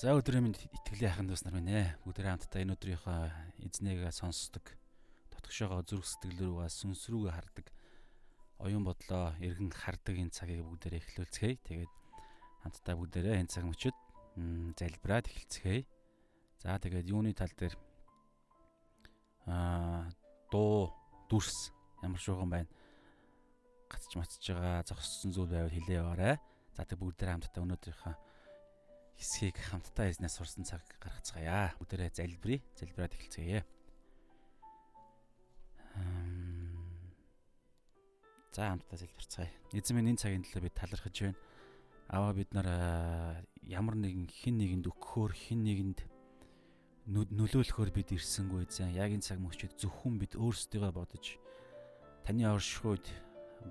За өдрийн минь итгэлийн хайханд бас нар минь ээ. Бүгдээ хамтдаа энэ өдрийнхөө эзнээгээ сонсдог. Дотгошоогоо зүрх сэтгэлрүүгээ сүнс рүүгээ хардаг. Оюун бодлоо эргэн хардаг энэ цагийг бүгдээ эхлүүлцгээе. Тэгээд хамтдаа бүгдээрээ энэ цаг мөчид залбираад эхэлцгээе. За тэгээд юуны тал дээр аа дуу дүрс ямар шууган байна. Гацч матж байгаа зогссон зүйл байвал хэлээ яваарай. За тэгээд бүгдээ хамтдаа өнөөдрийнхөө хэсгийг хамтдаа эзнээс сурсан цаг гаргацгаая. Бүгдээрээ залбирая. Залбираад эхэлцгээе. За хамтдаа залбирцгаая. Эзэн минь энэ цагийн төлөө бид талархаж байна. Аваа бид нар ямар нэгэн хин нэгэнд өгөхөөр хин нэгэнд нөлөөлөхөөр бид ирсэнгүй эзэн. Яг энэ цаг мөчид зөвхөн бид өөрсдийгөө бодож таны оршихуйд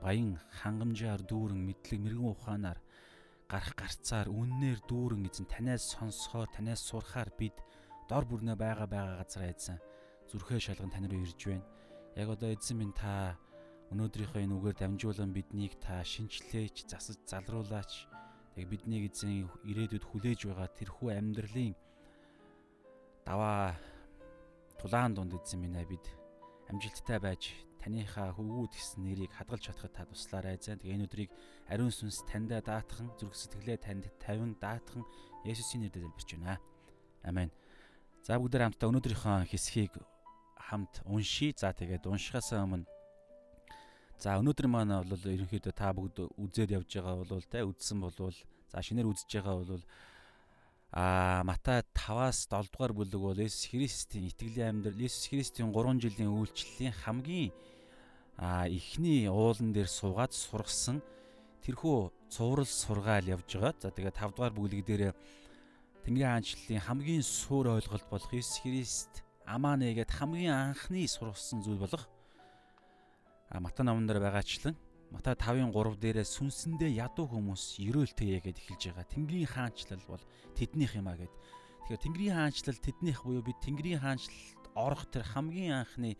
баян хангамжаар дүүрэн мэдлэг мэрэгэн ухаанаар гарах гарцаар үннээр дүүрэн эзэн танаас сонсохоор танаас сурахаар бид дор бүрнээ байгаа байгаа газараа эзэн зүрхээ шалган тань руу ирж байна. Яг одоо эзэн минь та өнөөдрийнхөө энэ үгээр дамжуулан биднийг та шинчлээч, засаж залруулаач. Тэг биднийг эзэн ирээдүйд хүлээж байгаа тэрхүү амьдралын даваа тулаан дунд эзэн минь бид амжилттай байж таныхаа хөвгүүд гэсэн нэрийг хадгалж чадхад та туслаарай зэн. Тэгээ энэ өдрийг ариун сүнс таньдаа даатхан зүрх сэтгэлээ танд тавин даатхан Есүсийн нэрээр залбирч байна. Амен. За бүгдээр хамтдаа өнөөдрийнхөө хэсгийг хамт уншия. За тэгээд уншихаас өмнө За өнөөдөр маань бол ерөнхийдөө та бүгд үзээд явж байгаа бол те үдсэн болвол за шинээр үзэж байгаа бол А Матай 5-аас 7 дугаар бүлэг бол Есүс Христийн итгэлийн амьдрал, Есүс Христийн 3 жилийн үйлчлэлийн хамгийн а эхний уулан дээр суугаад сургасан тэрхүү цуврал сургаал явж байгаа. За тэгээ 5 дугаар бүлэг дээр Тэнгэрийн хаанчлалын хамгийн суур ойлголт болох Иесус Христ амаа нэгээд хамгийн анхны сургасан зүйл болох а Матай номон дээр байгаачлан Матай 5-ын 3 дээрээ сүнсэндээ ядуу хүмүүс ерөөлтэйе гэд эхэлж байгаа. Тэнгэрийн хаанчлал бол тэднийх юм а гэд. Тэгэхээр Тэнгэрийн хаанчлал тэднийх буюу бид Тэнгэрийн хаанчлалд орох тэр хамгийн анхны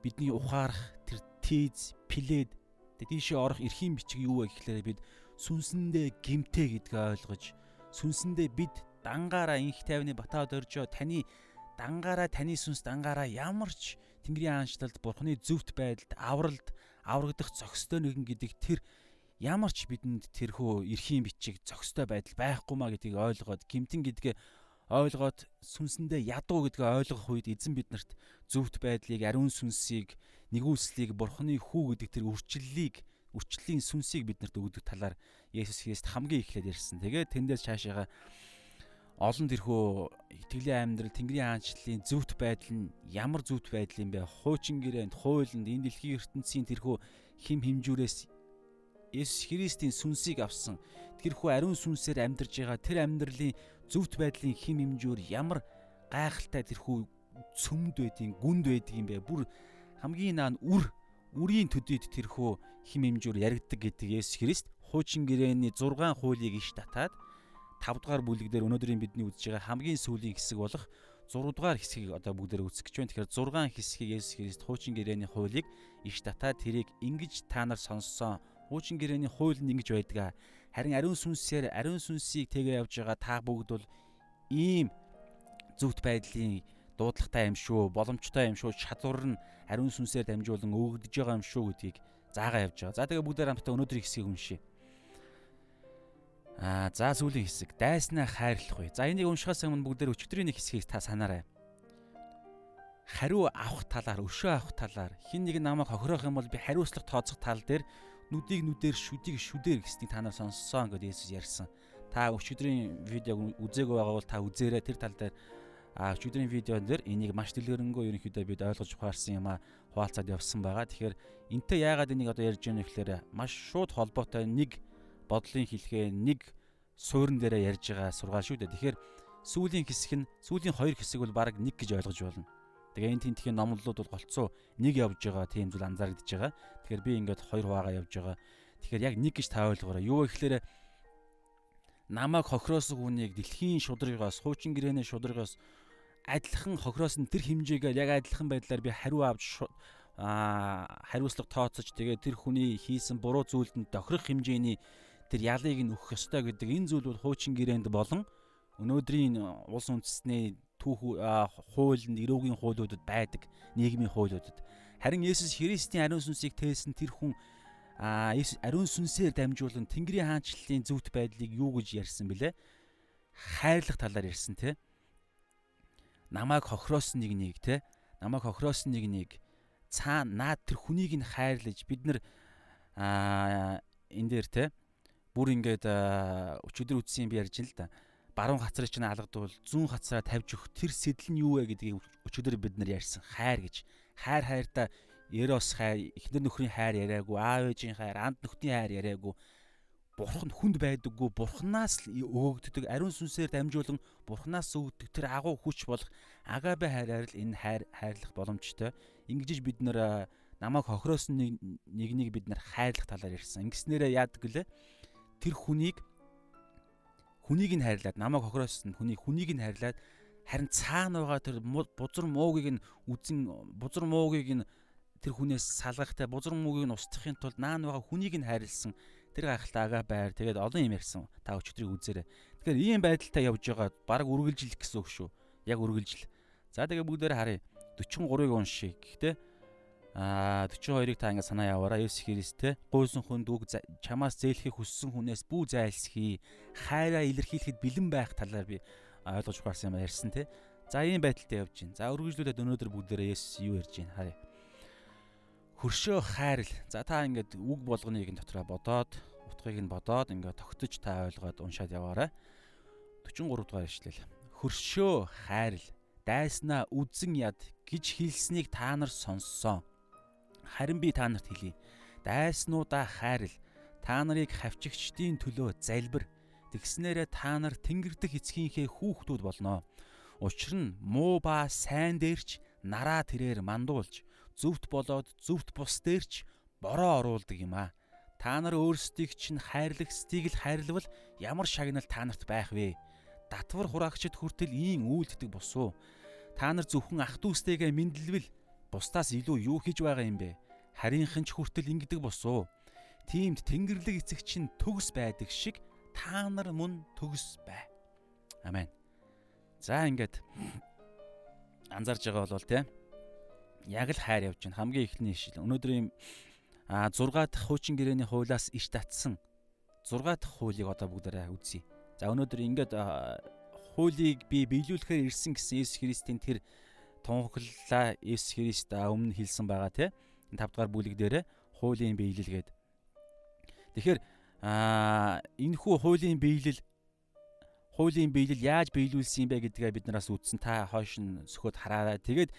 бидний ухаарах тэр тийз, плед тийшээ орох эрхийн бичиг юу вэ гэхлээр бид сүнсэндээ гимтэй гэдгээ ойлгож сүнсэндээ бид дангаараа инх тайвны батаад оржоо таны дангаараа таны сүнс дангаараа ямарч Тэнгэрийн аанчлалд Бурхны зөвхт байдалд авралд аврагдах зохистой нэгэн гэдэг тэр ямарч бидэнд тэрхүү эрхийн бичиг зохистой байдал байхгүй маа гэдгийг ойлгоод гимтэн гэдгээ ойлгоод сүнсэндээ ядуу гэдгээ ойлгох үед эзэн биднэрт зөвхт байдлыг ариун сүнсийг нэгүслийг бурхны хүү гэдэг тэр үрчлэлийг үрчлэлийн сүнсийг биднэрт өгдөг талаар Есүс Христ хамгийн эхлээд ярьсан. Тэгээд тэндээс цаашаага олон тэрхүү итгэлийн амьдрал Тэнгэрийн хаанчлалын зөвхт байдал нь ямар зөвхт байдал юм бэ? Хуучин гэрээнд, хуулинд, энэ дэлхийн ертөнцийн тэрхүү хим химжүүрээс Есүс Христийн сүнсийг авсан тэрхүү ариун сүнсээр амьдарж байгаа тэр амьдралын зөвхт байдлын хим химжүүр ямар гайхалтай тэрхүү цөмд байдгийн гүнд байдгийн бэ? Бүр хамгийн наан үр үрийн төдийд тэрхүү хим хэмжүүр яригддаг гэдэг Есүс Христ хуучин гэрээний 6 хуулийг иш татаад 5 дугаар бүлэг дээр өнөөдрийн бидний үзэж байгаа хамгийн сүүлийн хэсэг болох 6 дугаар хэсгийг одоо бүгдээр үзэх гэж байна. Тэгэхээр 6 хэсгийг Есүс Христ хуучин гэрээний хуулийг иш татаад тэрийг ингэж та нар сонссон. Хуучин гэрээний хууль нь ингэж байдаг. Харин ариун сүнсээр ариун сүнсийг тэгээ явж байгаа та бүгд бол ийм зөвхт байдлын дуудлагатай юм шүү, боломжтой юм шүү, чадвар нь ариун сүнсээр дамжуулан өгөгдөж байгаа юм шүү гэдгийг заагаа явж байгаа. За тэгээ бүгдээр хамтдаа өнөөдрийн хэсгийг уншия. Аа за сүүлийн хэсэг дайснаа хайрлах вэ. За энийг уншихаас өмнө бүгдээр өчтөрийн нэг хэсгийг та санаарай. Хариу авах талаар, өшөө авах талаар хин нэг намайг хохирох юм бол би хариуцлага тооцох тал дээр нүдийг нүдээр шүдийг шүдээр гэснийг та нар сонссон гэдээ Есүс ярьсан. Та өчтөрийн видеог үзээгүй байгаа бол та үзээрэй тэр тал дээр А өчигдрийн видеон дээр энийг маш дэлгэрэнгүй ерөнхийдөө бид ойлгож ухаарсан юм а хуваалцаад явсан байгаа. Тэгэхээр энтэй яагаад энийг одоо ярьж байгаа вэ гэхээр маш шууд холбоотой нэг бодлын хэлхээ нэг суурин дээрээ ярьж байгаа сургаал шүү дээ. Тэгэхээр сүүлийн хэсэг нь сүүлийн хоёр хэсэг бол баг нэг гэж ойлгож болно. Тэгээ энэ тентхийн номлолууд бол голцоо нэг явж байгаа тийм зүйл анзаарэгдэж байгаа. Тэгэхээр би ингээд хоёр хуваагаа явж байгаа. Тэгэхээр яг нэг гэж та ойлгоорой. Юу вэ гэхээр намайг хохироосон хүнийг дэлхийн шудрагаас, хуучин гэрээний шудрагаас адилхан хохироосон тэр хэмжээгээр яг адилхан байдлаар би хариу авч аа хариуцлага тооцож тэгээд тэр хүний хийсэн буруу зүйлд нь тохирох хэмжээний тэр ялыг нь өгөх ёстой гэдэг энэ зүйл бол хуучин гэрээнд болон Өнөөдрийн улс үндэстний түүх хуулинд эрүүгийн хуулиудад байдаг нийгмийн хуулиудад харин Есүс Христийн ариун сүнсийг тээсэн тэр хүн ариун сүнсээр дамжуулан Тэнгэрийн хаанчлалын зөвхт байдлыг юу гэж ярьсан бэлээ? Хайрлах талаар ярьсан те. Намайг хохироосон нэг те. Намайг хохироосон нэг цаана наад тэр хүнийг нь хайрлаж бид нар энэ дээр те бүр ингээд өчигдөр үтсийн би ярьж л да. Баруун хацрыг чинь алгадвал зүүн хацраа тавьж өгөх тэр сэтэл нь юу вэ гэдгийг өчигдөр бид нар ярьсан. Хайр гэж. Хайр хайртаа Ерос хайр, эхнэр нөхрийн хайр яриаггүй, аав ээжийн хайр, анд нөхдийн хайр яриаггүй. Бурхан хүнд байдаггүй, бурханаас л өгөгддөг, ариун сүнсээр дамжуулан бурханаас өгдөг тэр агуу хүч болох агабе хайраар л энэ хайр хайрлах боломжтой. Ингэж бид нэр намайг хохироосон нэг нэг бид нар хайрлах талаар ярьсан. Ингэснээрээ яадаг гэлээ? Тэр хүнийг хүнийг нь хайрлаад намайг хохироосон хүнийг хүнийг нь хайрлаад харин цаана байгаа тэр бузар муугийг нь үзэн бузар муугийг нь тэр хүнээс салгахтай бузар мөгийг нь устгахын тулд наан байгаа хүнийг нь хайрлсан тэр гайхалтай ага байр тэгээд олон юм ярьсан та өчтөрийг үзээрэй. Тэгэхээр ийм байдалтай явж байгаа баг үргэлжлэх гэсэн үг шүү. Яг үргэлжил. За тэгээ бүгдээр харъя. 43-ыг уншия. Гэхдээ аа 42-ыг та ингэ санаа яваараа Есүс Христтэй гуйсан хүнд үг чамаас зээлхийг хүссэн хүнээс бүү зайлсхий. Хайраа илэрхийлэхэд бэлэн байх талаар би ойлгож гарсан юм ярьсан те. За ийм байдалтай явж байна. За үргэлжлүүлээд өнөөдөр бүгдээрээ Есүс юу ярьж байна харъя хөршөө хайрл. За та ингээд үг болгоныг энэ дотроо бодоод, утгыг нь бодоод ингээд тогтож та ойлгоод уншаад яваарай. 43 дугаар ишлэл. Хөршөө хайрл. Дайснаа үзэн яд гэж хэлснийг та нар сонссон. Харин би та нарт хэлье. Дайснуудаа хайрл. Та нарыг хавчигчдийн төлөө залбир. Тэгснээрээ та нар тэнгэрдэх эцгийнхээ хүүхдүүд болно. Учир нь муу ба сайн дээрч нараа тэрээр мандуулж зөвхт болоод зөвхт бус дээрч бороо оруулдаг юм аа. Та нар өөрсдийг чинь хайрлагсдгийг л хайрлавал ямар шагнал та нарт байх вэ? Татвар хураагчд хүртэл ийн үйлддэг босуу. Та нар зөвхөн ах дүүстэйгээ мэдлэлвэл бусдаас илүү юу хийж байгаа юм бэ? Харийнхан ч хүртэл ингэдэг босуу. Тиймд Тэнгэрлэг эцэг чинь төгс байдаг шиг та нар мөн төгс бай. Амен. За ингээд анзаарж байгаа бол тийм яг л хайр явж байна. Хамгийн эхний ишил. Өнөөдрийн а 6 дахь хуучин гэрээний хуулиас иш татсан 6 дахь хуулийг одоо бүгдээрээ үзье. За өнөөдөр ингээд хуулийг би биелүүлэхээр ирсэн гэсэн Иесус Христийн тэр тунхаглалаа Иесус Христ өмнө хэлсэн байгаа тий. Энэ 5 дахь бүлэг дээрээ хуулийн биелэлгээд. Тэгэхээр аа энэ хүү хуулийн биелэл хуулийн биелэл яаж биелүүлсэн юм бэ гэдгээ бид нараас үзсэн. Та хойш нь сөхөд хараарай. Тэгээд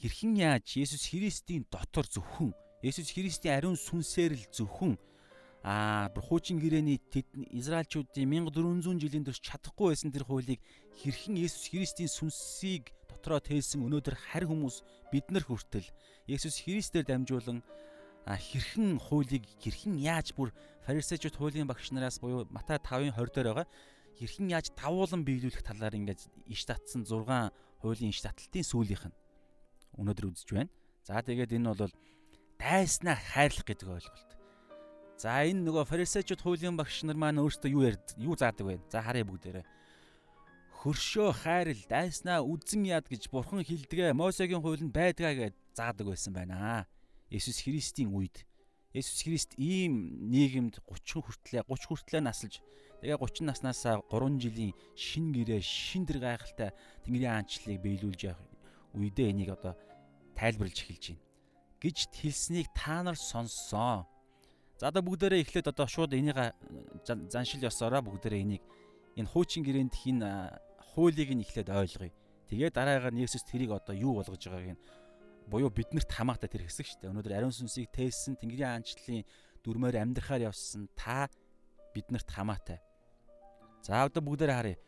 хэрхэн яаж Есүс Христийн дотор зөвхөн Есүс Христийн ариун сүнсээр л зөвхөн аа хуучин гэрээний тэд Израильчуудын 1400 жилийн турш чадахгүй байсан тэр хуулийг хэрхэн Есүс Христийн сүнсийг дотроо тээсэн өнөөдөр харь хүмүүс бид нар хүртэл Есүс Христээр дамжуулан хэрхэн хуулийг хэрхэн яаж бүр фарисеучуд хуулийн багш нараас буюу Матай 5-ын 20 дээр байгаа хэрхэн яаж давуулан биелүүлэх талаар ингээд иш татсан 6 хуулийн иш таталтын сүүлийнх нь өнөөдөр үзэж байна. За тэгээд энэ бол дайснаа хайрлах гэдэг ойлголт. За энэ нөгөө фарисеучуд хуулийн багш нар маань өөрсдөө юу ярд юу заадаг вэ? За харъя бүгдээрээ. Хөршөө хайрл дайснаа үзэн яд гэж бурхан хэлдэгэ Мосегийн хуулинд байдгаа гэж заадаг байсан байна. Есүс Христийн үед Есүс Христ ийм нийгэмд 30 хүртлээ 30 хүртлээ насалж тэгээ 30 наснаас 3 жилийн шин гэрээ шин дэр гайхалтай Тэнгэрийн аанчлалыг биелүүлж явах үедээ энийг одоо тайлбарлаж эхэлж байна гэж хэлснийг та нар сонссон. За одоо бүгдээрээ эхлээд одоо шууд энийг заншил ёсоороо бүгдээрээ энийг энэ хуучин гэрээнд хин хуулийг нь эхлээд ойлгоё. Тэгээ дараагаар нь Есүс тэрийг одоо юу болгож байгааг нь буюу биднэрт хамаатай тэр хэсэг шүү дээ. Өнөөдөр ариун сүнсийг тээсэн Тэнгэрийн аанчлалын дүрмээр амьдрахаар явсан та биднэрт хамаатай. За одоо бүгдээрээ харъя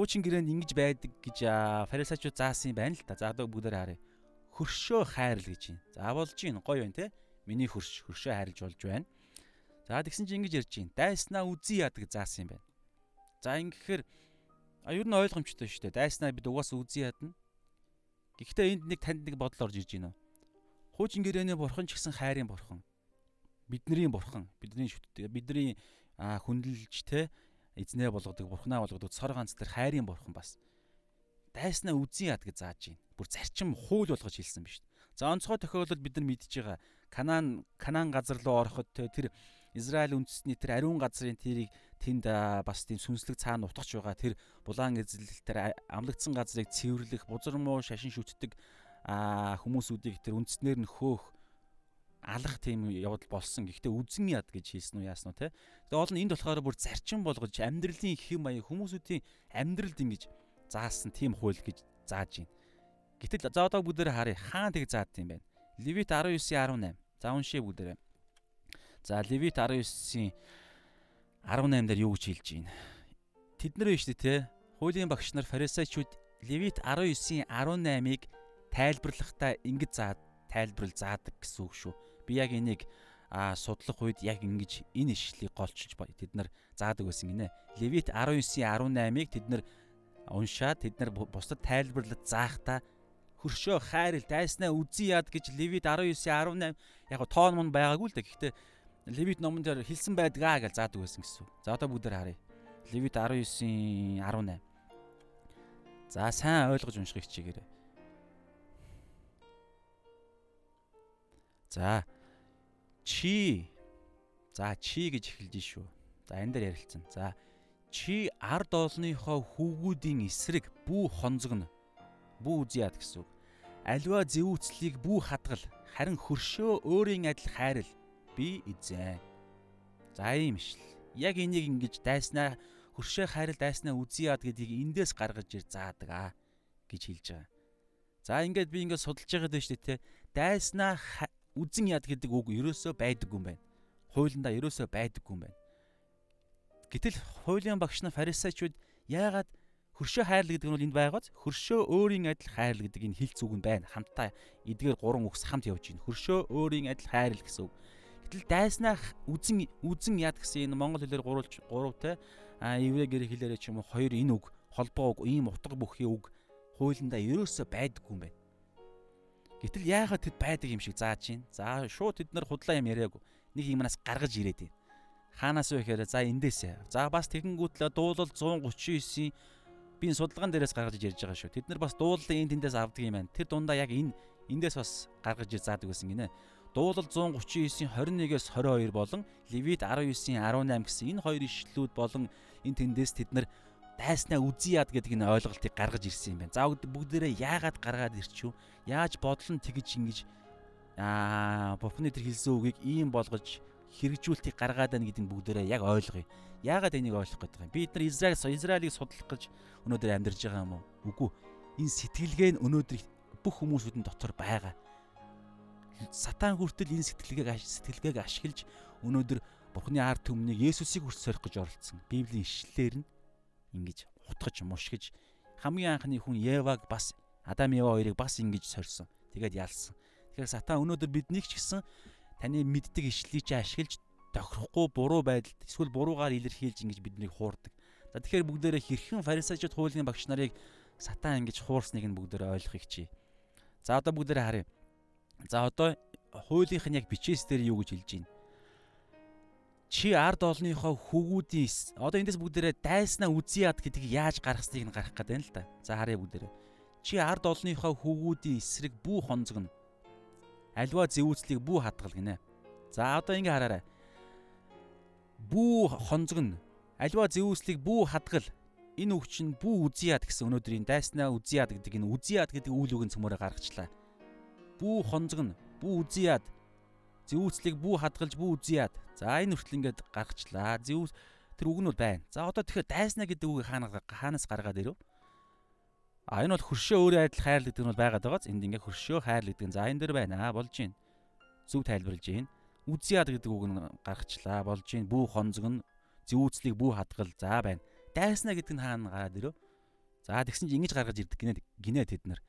хуучин гэрээнд ингэж байдаг гэж фарисеучуд заасан юм байна л да. За одоо бүгдээр харъя. Хөршөө хайрл гэж байна. За болж гин гоё байна те. Миний хөрш хөршөө хайрлж болж байна. За тэгсэн чинь ингэж ярьж байна. Дайснаа үзий яадаг заасан юм байна. За ингэхээр а ер нь ойлгомжтой шүү дээ. Дайснаа бид угаасаа үзий ядна. Гэхдээ энд нэг танд нэг бодол орж ирж байна. Хуучин гэрээний бурхан ч гэсэн хайрын бурхан. Бидний бурхан, бидний шүтдэг, бидний хүндэлж те эзнээ болгодог, бурхнаа болгодог цор ганц тэр хайрын бурхан бас дайснаа үзэн яд гэж зааж байна. Бүр зарчим хууль болгож хэлсэн биз. За онцгой тохиолдолд бид нар мэдж байгаа Канаан Канаан газар руу ороход тэр Израиль үндэстний тэр ариун газрын тэрийг тэнд бас тийм сүнслэг цаана утгач байгаа тэр булаан эзэл тэр амлагдсан газрыг цэвэрлэх, бузар муу шашин шүтдэг хүмүүсүүдийг тэр үндэстнэр нь хөөх алах тийм явдал болсон. Гэхдээ үзэн яд гэж хэлсэн үү яасан уу те. Тэгээ олон энд болохоор бүр зарчим болгож амьдралын хэм маяг хүмүүсүүдийн амьдралд ингэж заасан тийм хууль гэж зааж байна. Гэтэл за одоо бүгдээр харъя хаан тэг заад юм байна. Левит 19:18. За уншия бүгдээрээ. За Левит 19-ийн 18 дээр юу гэж хэлж байна? Тэд нар биш те. Хуулийн багш нар фарисеучуд Левит 19-ийн 18-ыг тайлбарлахдаа ингэж заад тайлбарл заадаг гэсэн үг шүү. Би яг энийг а судлах үед яг ингэж энэ ишлэлийг голчилж тэд нар заадаг байсан гинэ. Левит 19-ийн 18-ыг тэд нар уншаад тэд нар бусдад тайлбарлаж заахта хөршөө хайрл дайснаа үзий яад гэж Левит 19-18 яг тоон мөн байгаагүй л да. Гэхдээ Левит номон дээр хэлсэн байдгаа гэж заадаг байсан гэсэн. За одоо бүгдээр харъя. Левит 19-ийн 18. За сайн ойлгож уншихыг хичээгээрэй. За чи за чи гэж эхэлж шүү. За энэ дээр ярилцсан. За чи ард олныхоо хүүгүүдийн эсрэг бүү хонзогно. Бүү үзьяад гэсэн үг. Аливаа зэвүүцлийг бүү хадгал харин хөршөө өөрийн адил хайрл би эзэн. За ийм шл. Яг энийг ингэж дайснаа хөршөө хайрл дайснаа үзьяад гэдгийг эндээс гаргаж ир заадаг аа гэж хэлж байгаа. За ингээд би ингээд судалж шүү дээ те. Дайснаа үзэн яд гэдэг үг ерөөсөө байдаггүй юм байна. Хуулиндаа ерөөсөө байдаггүй юм байна. Гэтэл хуулийн багш нар фарисеучуд яагаад хөршөө хайрл гэдэг нь бол энд байгааз хөршөө өөрийн адил хайрл гэдэг энэ хилц үг нь байна. Хамтаа эдгээр гурван үгс хамт явж байна. Хөршөө өөрийн адил хайрл гэсэн үг. Гэтэл дайснаа үзэн үзэн яд гэсэн энэ монгол хэлээр гурвалж гуравтай а еврей гэр хэлээрээ ч юм уу хоёр энэ үг холбоо үг ийм утга бүхий үг хуулиндаа ерөөсөө байдаггүй юм байна. Гэтэл яагаад тэд байдаг юм шиг зааж байна. За шууд тэд нар худлаа юм яриаггүй. Нэг юм манаас гаргаж ирээд байна. Хаанаас вэ гэхээр за эндээсээ. За бас тэгэнгүүтлээ дуулал 139-ийн би энэ судалгаан дээрээс гаргаж ярьж байгаа шүү. Тэд нар бас дуулалын энэ тэндээс авдаг юм байна. Тэр дундаа яг энэ эндээс бас гаргаж ир заадаг байсан гинэ. Дуулал 139-ийн 21-с 22 болон Левит 19-ийн 18 гэсэн энэ хоёр ишлүүд болон энэ тэндээс тэд нар дайснаа үзий яад гэдэг энэ ойлголтыг гаргаж ирсэн юм байна. За бүгдээрээ яагаад гаргаад ирчихв? Яаж бодлон тэгж ингэж аа бурхны тэр хэлсэн үгийг ийм болгож хэрэгжүүлтийг гаргаад байна гэдэг нь бүгдээрээ яг ойлгоё. Яагаад энийг ойлгох гэдэг юм? Бид нар Израиль Израилийг судлах гэж өнөөдөр амьдарч байгаа юм уу? Үгүй. Энэ сэтгэлгээ нь өнөөдөр бүх хүмүүсүүдэн дотор байгаа. Сатан хүртэл энэ сэтгэлгээг сэтгэлгээг ашиглаж өнөөдөр Бурхны ард түмнийг Есүсийг хүрт сорих гэж оролцсон. Библийн ишлэлээр нь ингэж утгаж мушгиж хамгийн анхны хүн Еваг бас Адам Ева хоёрыг бас ингэж сорьсон. Тэгээд ялсан. Тэгэхээр сатан өнөөдөр биднийг ч гэсэн таны мэддэг ишлэлийг чи ашиглаж тохирохгүй буруу байдалд эсвэл буруугаар илэрхийлж ингэж биднийг хуурдаг. За тэгэхээр бүгдээрээ хэрхэн фарисеучуд хуулийн багш нарыг сатан ингэж хуурсныг нь бүгдээрээ ойлгохыг чи. За одоо бүгдээрээ харъя. За одоо хуулийнх нь яг бичээс дээр юу гэж хэлж байна? Чи ард олныхоо хөвгүүдийн одоо эндээс бүгдээрээ дайснаа үзье яд гэдгийг яаж гаргасныг нь гарах гэдэг юм л да. За харъя бүгдээрээ. Чи ард олныхоо хөвгүүдийн эсрэг бүү хонцгоно альва зэвүүцлийг бүү хадгал гинэ. За одоо ингэ хараарай. Бүү хонцгон альва зэвүүцлийг бүү хадгал энэ үг чинь бүү үзьяад гэсэн өнөөдрийн дайснаа үзьяад гэдэг энэ үзьяад гэдэг үйл үгийн цөмөрө гаргачлаа. Бүү хонцгон бүү үзьяад зэвүүцлийг бүү хадгалж бүү үзьяад. За энэ хүртэл ингээд гаргачлаа. Зэв тэр үг нь бол байна. За одоо тэгэхээр дайснаа гэдэг үгийг хаана хаанаас гаргаад ирв? А энэ бол хөршөө өөрөө адил хайрл гэдэг нь бол байгаад байгааз энд ингээ хөршөө хайрл гэдэг нь за энэ дэр байна аа болж гин. Зөв тайлбарлаж гин. Үзьяад гэдэг үг нь гаргачлаа болж гин. Бүү хонзог нь зүүцлийг бүү хадгал за байна. Дайснаа гэдэг нь хаана гараад ирв? За тэгсэн чинь ингэж гаргаж ирдэг гинэ гинэ тэд нар.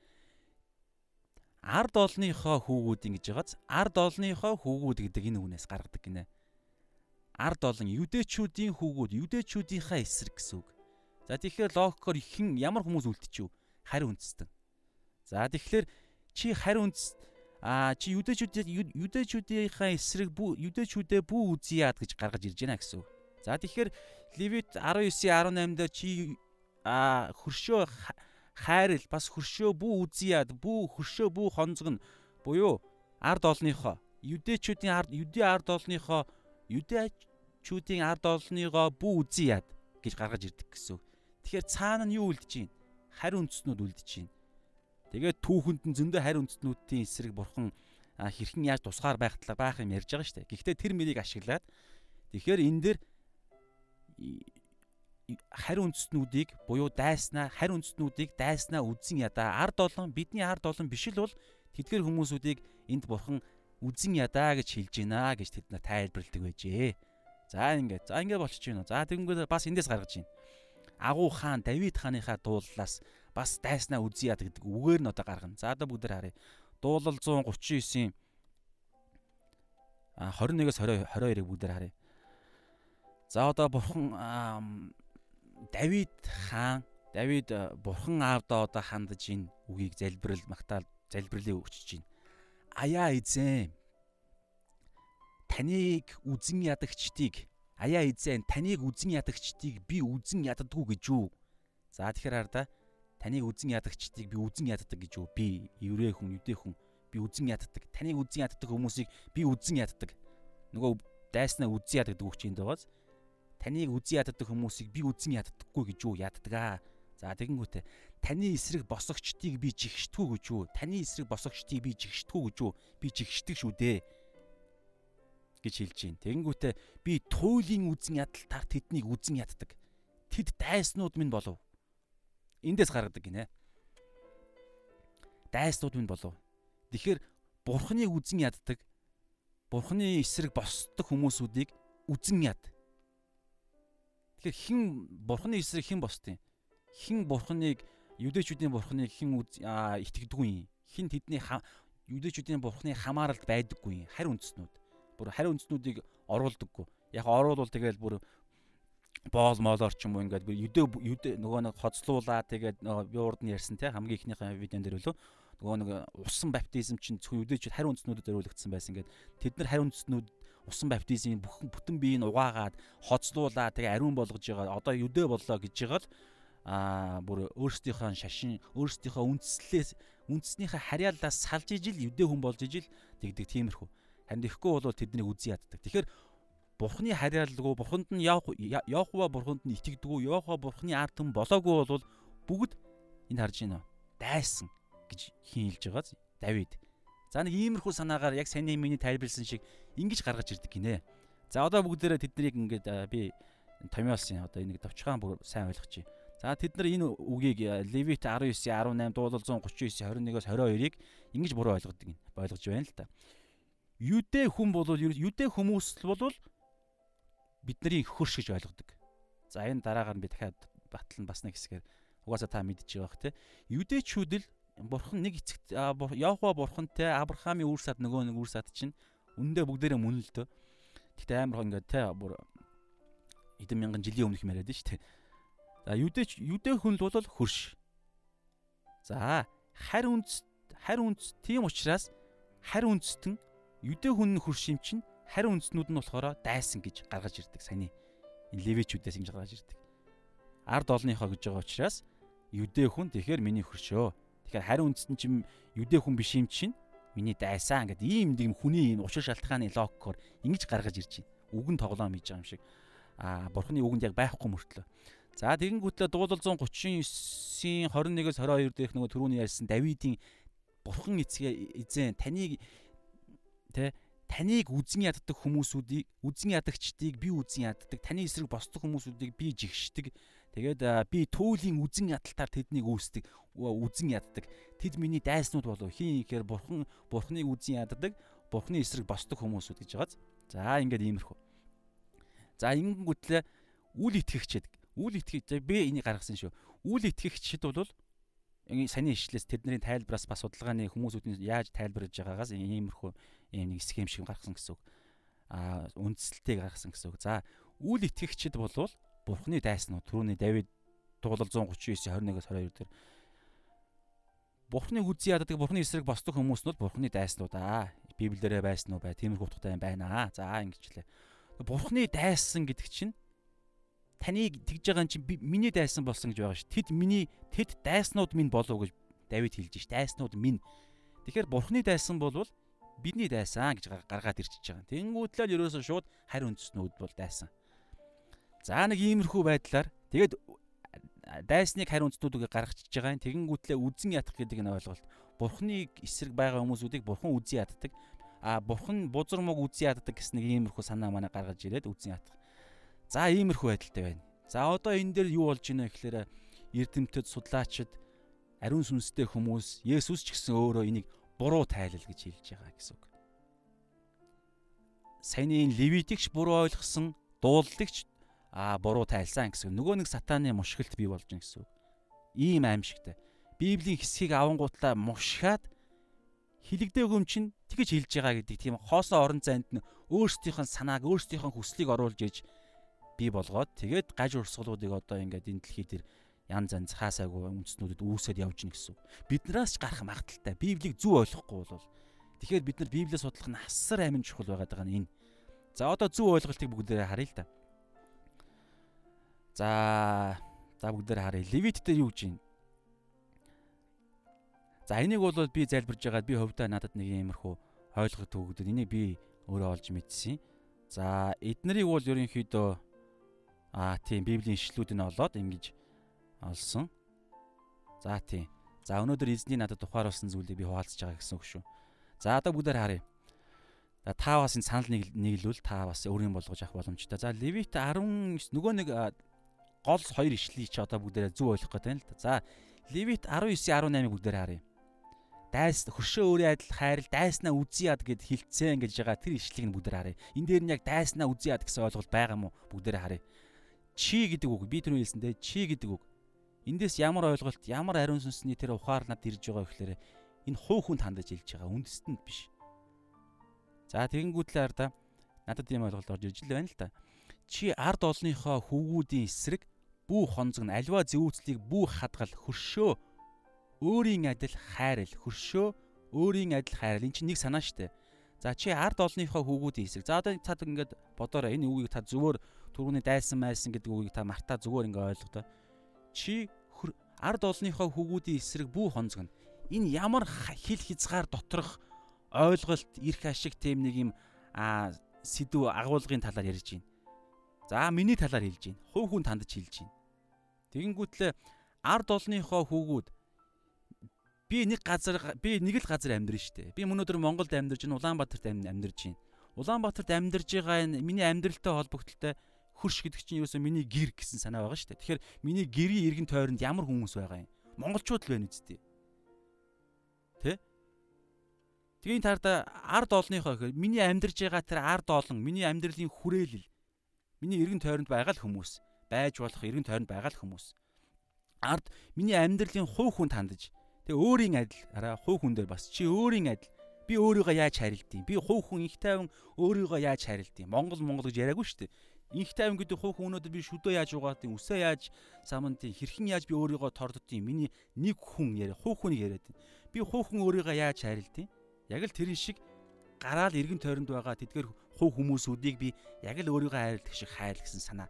Ард олныхоо хүүгүүд ингэж байгааз ард олныхоо хүүгүүд гэдэг энэ үгнээс гаргадаг гинэ. Ард олон юдэчүүдийн хүүгүүд юдэчүүдийнхаа эсрэг гэсэн үг. За тэгэхээр логикоор хэн ямар хүмүүс үлдчихв? харь үндэстэн. За тэгэхээр чи харь үндэс а чи юдэчүүд юдэчүүдийнхаа эсрэг юдэчүүдээ бүү үзье яад гэж гаргаж ирж байна гэсэн үг. За тэгэхээр Левит 19:18 дээр чи а хөршөө хайрл бас хөршөө бүү үзьяад бүү хөршөө бүү хонцгон буюу ард олныхоо юдэчүүдийн ард юдэ ард олныхоо юдэчүүдийн ард олныгоо бүү үзьяад гэж гаргаж ирдэг гэсэн. Тэгэхээр цаана нь юу үлдэж байна? Харь үндэстнүүд үлдэж байна. Тэгээд түүхэнд нь зөндөө харь үндэстнүүдийн эсрэг бурхан хэрхэн яаж тусгаар байх талаар байх юм ярьж байгаа шүү дээ. Гэхдээ тэр мэрийг ашиглаад тэгэхээр энэ дээр харь үндэстнүүдийг буюу дайснаа харь үндэстнүүдийг дайснаа үдсэн ядаа ард олон бидний ард олон биш л бол тэдгэр хүмүүсүүдийг энд бурхан үдсэн ядаа гэж хэлж байна гэж тэд нар тайлбарладаг байжээ. За ингээд за ингээд болчихж байна. За тэгэнгүүт бас эндээс гаргаж байна. Агуу хаан Давид хааныхаа дууллаас бас дайснаа үзье яд гэдэг үгээр нь одоо гаргана. За одоо бүгд харъя. Дуулал 139 а 21-с 20 22-ыг бүгд харъя. За одоо бурхан Давид хаан Давид э, бурхан аавдаа одоо хандаж энэ үгийг залбирал магтаал залбирлыг өгчөж байна. Аяа эзэн таныг үзен ядагчдыг аяа эзэн таныг үзен ядагчдыг би үзен яддаггүй гэж юу? За тэгэхээр хар да таныг үзен ядагчдыг би үзен яддаг гэж юу? Би еврей хүн, юдэ хүн би үзен яддаг. Таныг үзен яддаг хүмүүсийг би үзен яддаг. Нөгөө дайснаа үзен яддаг үг чинь дагаас таныг үзэн яддаг хүмүүсийг би үзэн яддаггүй гэж юу яддаг аа. За тэгэнгүүтээ таны эсрэг босогчдыг би жигшдэггүй гэж юу? Таны эсрэг босогчдыг би жигшдэггүй гэж юу? Би жигшдэг шүү дээ гэж хэлж байна. Тэгэнгүүтээ би туйлын үзэн ядалтаар тэднийг үзэн яддаг. Тэд дайснууд минь болов. Эндээс гаргадаг гинэ. Дайснууд минь болов. Тэгэхээр бурхны үзэн яддаг. Бурхны эсрэг босдог хүмүүсүүдийг үзэн яд. Тэгэхээр хэн бурхны эсрэг хэн босдیں۔ Хэн бурхныг юдэчүүдийн бурхныг хэн итгэдэггүй юм. Хэн тэдний юдэчүүдийн бурхны хамааралд байдаггүй юм. Харь үндэснүүд. Бүр харь үндэснүүдийг оруулдаггүй. Яг оруулвал тэгэл бүр боол моолоор ч юм уу ингээд юдэ юдэ нөгөө нэг хоцлуулаа тэгээд би урд нь ярьсан те хамгийн ихнийхэн видеон дээр үлээ нөгөө нэг усан баптизм чинь зөвхөн юдэч харь үндэснүүдэд зориулагдсан байсан ингээд тэд нар харь үндэснүүд усан баптизмын бүх бүтэн биеийг угаагаад хоцлуулаа тэгээ ариун болгож байгаа одоо юдэ боллоо гэж байгаа л аа бүр өөрсдийнхөө шашин өөрсдийнхөө үндслээс үндснийхээ харьяалаас салж ижил юдэ хүн болж ижил тэгдэг тиймэрхүү. Харин тэгэхгүй бол тэднийг үзий яддаг. Тэгэхээр бурхны харьяалгүй бурханд нь явхва бурханд нь итгэдэггүй явхва бурхны ард түмэн болоогүй бол бүгд энд харж байна дайсан гэж хин хэлж байгаа Давид. За нэг иймэрхүү санаагаар яг саний миний тайлбарлсан шиг ингэж гаргаж ирдэг гинэ. За одоо бүгдээрээ тэднийг ингээд би томьёолсон одоо энийг товчхон бүр сайн ойлгочих. За тэд нар энэ үгийг Левит 19 18 дуулал 139 21-оос 22-ыг ингэж буруу ойлгодог юм. Ойлгож байна л та. Юдэ хүн бол юдэ хүмүүс бол бидний хөрш гэж ойлгодог. За энэ дараагаар би дахиад батлан бас нэг хэсгээр угаасаа та мэдчихэж байгаа те. Юдэчүүд л бурхан нэг эцэгт Яхва бурхантай Авраамийн үр сад нөгөө нэг үр сад чинь үнэндээ бүгдээрээ мөн л дөө. Гэтэ амар ингээд те бүр хэдэн мянган жилийн өмнөх яриад нь шүү дээ. За юдэч юдэ хүн л бол хөрш. За харь үндэс харь үндэс тийм учраас харь үндэстэн юдэ хүн хөрш юм чинь харь үндэснүүд нь болохоор дайсан гэж гаргаж ирдэг энэ левичүүдээс ингэж гаргаж ирдэг. Ард олныхоо гэж байгаа учраас юдэ хүн тэгэхээр миний хөршөө Тэгэхээр хариу үндэстэн чим юдэ хүн биш юм чинь миний дайсаа ингээд ийм юм хүний энэ учир шалтгааны логикоор ингэж гаргаж ирж байна. Үгэн тоглоом хийж байгаа юм шиг. Аа бурхны үгэнд яг байхгүй мөртлөө. За тэгэнгүүтлээ дуулал 139-ийн 21-с 22 дэх нөгөө түрүүний ярьсан Давидын бурхан эцгээ эзэн таныг тэ таныг үзэн яддаг хүмүүсүүдийг үзэн ядагчдыг би үзэн яддаг таны эсрэг босдог хүмүүсүүдийг би жигшдэг Тэгээд би төөлийн үзэн ядалтаар тэднийг үүсдэг, үзэн яддаг. Тэд миний дайснууд болов. Хин ихээр бурхан бурхныг үзэн яддаг, бурхны эсрэг босдог хүмүүсүүд гэж байгааз. За ингээд иймэрхүү. За ингэнгүүтлээ үл итгэгчэд үл итгэж би энийг гаргасан шүү. Үл итгэгчд бол саний ишлээс тэдний тайлбараас бас судалгааны хүмүүсүүдийн яаж тайлбарлаж байгаагаас иймэрхүү ийм нэг схем шиг гаргасан гэсэн үг. Аа үндслэлтийг гаргасан гэсэн үг. За үл итгэгчд болвол Бурхны дайснууд түрүүний Давид дуулал 139 21-с 22 дээр Бурхныг үзий яддаг Бурхны эсрэг босдог хүмүүс нь бол Бурхны дайснууд аа. Библиэрээ байсан уу бай. Тиймэрхүү утгатай байна аа. За ингэчлээ. Бурхны дайсан гэдэг чинь таныг тэгж байгаа чинь миний дайсан болсон гэж байгаа ш. Тэд миний тэд дайснууд минь болов гэж Давид хэлж ш. Дайснууд минь. Тэгэхээр бурхны дайсан болвол бидний дайсан гэж гаргаад ирчихэж байгаа. Тэнгүүтлээ л ерөөсөө шууд харь үндэснүүд бол дайсан. За нэг иймэрхүү байдлаар тэгээд дайсныг харь үндэснүүдийг гаргачихж байгаа юм. Тэгэнгүүтлээ үзэн ятах гэдэг нь ойлголт. Бурхныг эсрэг байгаа хүмүүсүүдийг бурхан үзэн яддаг. А бурхан бузар мог үзэн яддаг гэсэн нэг иймэрхүү санаа манай гаргаж ирээд үзэн ятах. За иймэрхүү байдалтай байна. За одоо энэ дээр юу болж байна вэ гэхээр эрдэмтэд судлаачид ариун сүнстэй хүмүүс Есүс ч гэсэн өөрөө энийг буруу тайлал гэж хэлж байгаа гэсэн үг. Саяны левитикч буруу ойлгосон, дууллагч а буруу тайлсан гэсэн. Нөгөө нэг сатааны мушгилт бий болж байна гэсэн үг. Ийм аимшигтай. Библийн хэсгийг авангуутлаа мушгаад хилэгдээг юм чинь тэгэж хэлж байгаа гэдэг тийм хоосон орон зайд нь өөрсдийнх нь санааг, өөрсдийнх нь хүслийг оруулж иж бий болгоод тэгээд гаж урсгалуудыг одоо ингээд энэ дэлхий дээр янз янз хаасаагүй үндэснүүдэд үүсэд явж гин гэсэн. Биднээс ч гарах магадaltaй. Библийг зөв ойлгохгүй бол тэгэхээр бид нар Библийг судлах нь асар амин чухал байгаад байгаа нь энэ. За одоо зөв ойлголтыг бүгдээрээ харъя л да. За за бүгдээрээ харъя. Левит дээр юу гэж юм? За энийг бол би залбирж байгаад би хөвдөө надад нэг иймэрхүү ойлгох төгөдөд энийг би өөрөө олж мэдсэн. За эднэрийг бол ерөнхийдөө аа тийм библийн ишлүүд нь олоод ингэж олсон. За тийм. За өнөөдөр эзний надад тухааруулсан зүйлийг би хуваалцаж байгаа гэсэн үг шүү. За одоо бүгдээр харъя. За та бас энэ санал нийлүүл та бас өөрийн болгож авах боломжтой. За Левит 19 нөгөө нэг гол хоёр ишлийг чи одоо бүгдээрээ зөв ойлгох гэдэг юм л да. За Левит 19 18-ыг бүгдээрээ харъя. Дайс хөршөө өөрийн адил хайрл дайснаа үзье яд гэд хилцэн гэж байгаа тэр ишлийг нь бүгдээр харъя. Энд дээр нь яг дайснаа үзье яд гэсэн ойлголт байгаа мó бүгдээрээ харъя. Чи гэдэг үг би түрүү хэлсэндээ чи гэдэг үг Эндээс ямар ойлголт, ямар ариун сүнсний тэр ухаар над ирж байгаа гэхээр энэ хуу хүн хандаж хэлж байгаа үндэстэнд биш. За тэгэнгүүтлээ арда надад ийм ойлголт орж ирж л байна л да. Чи ард олныхоо хөвгүүдийн эсрэг бүү хонцог нь альва зэвүүцлийг бүү хадгал хөршөө өөрийн адил хайрал хөршөө өөрийн адил хайрал эн чинь нэг санаа штэ. За чи ард олныхоо хөвгүүдийн эсрэг. За одоо цаад ингээд бодоорой энэ үгийг та зөвөр түрүүний дайсан майсан гэдэг үгийг та мартаа зүгээр ингээд ойлгодоо чи ард олныхоо хөвгүүдийн эсрэг бүү хонцгоно. Энэ ямар хил хязгаар доторх ойлголт, эрх ашиг тийм нэг юм а сэдв агуулгын талаар ярьж байна. За миний талаар хэлж байна. Хувь хүн тандж хэлж байна. Тэгэнгүүтлээ ард олныхоо хөвгүүд би нэг газар би нэг л газар амьдрын штэ. Би өнөөдөр Монголд амьдарч байна, Улаанбаатарт амьдарч байна. Улаанбаатарт амьдарж байгаа энэ миний амьдралтай холбогдлолтой хөрш гэдэг чинь ерөөсөө миний гэр гэсэн санаа байгаа шүү дээ. Тэгэхээр миний гэрийн иргэн тойронд ямар хүмүүс байгаа юм? Монголчууд л байна үсттэй. Тэ? Тэгээ энэ тарда ард олныхоо гэхээр миний амьдарж байгаа тэр ард олон, миний амьдралын хүрээлэл, миний иргэн тойронд байгаа л хүмүүс, байж болох эргэн тойронд байгаа л хүмүүс. Ард миний амьдралын хуу хүн тандж тэг өөрийн адил араа хуу хүн дээр бас чи өөрийн адил би өөрийгөө яаж харилдیں۔ Би хуу хүн их тайван өөрийгөө яаж харилдیں۔ Монгол монгол гэж яриаггүй шүү дээ. Инх тайван гэдэг хуу хүн өнөөдөр би шүдөө яаж угаатын, үсээ яаж самантын хэрхэн яаж би өөрийгөө торддtiin. Миний нэг хүн яриа, хуу хүн яриад байна. Би хуу хүн өөрийгөө яаж харилдیں۔ Яг л тэрэн шиг гараал эргэн тойронд байгаа тэдгээр хуу хүмүүсүүдийг би яг л өөрийгөө хайрлах шиг хайл гэсэн санаа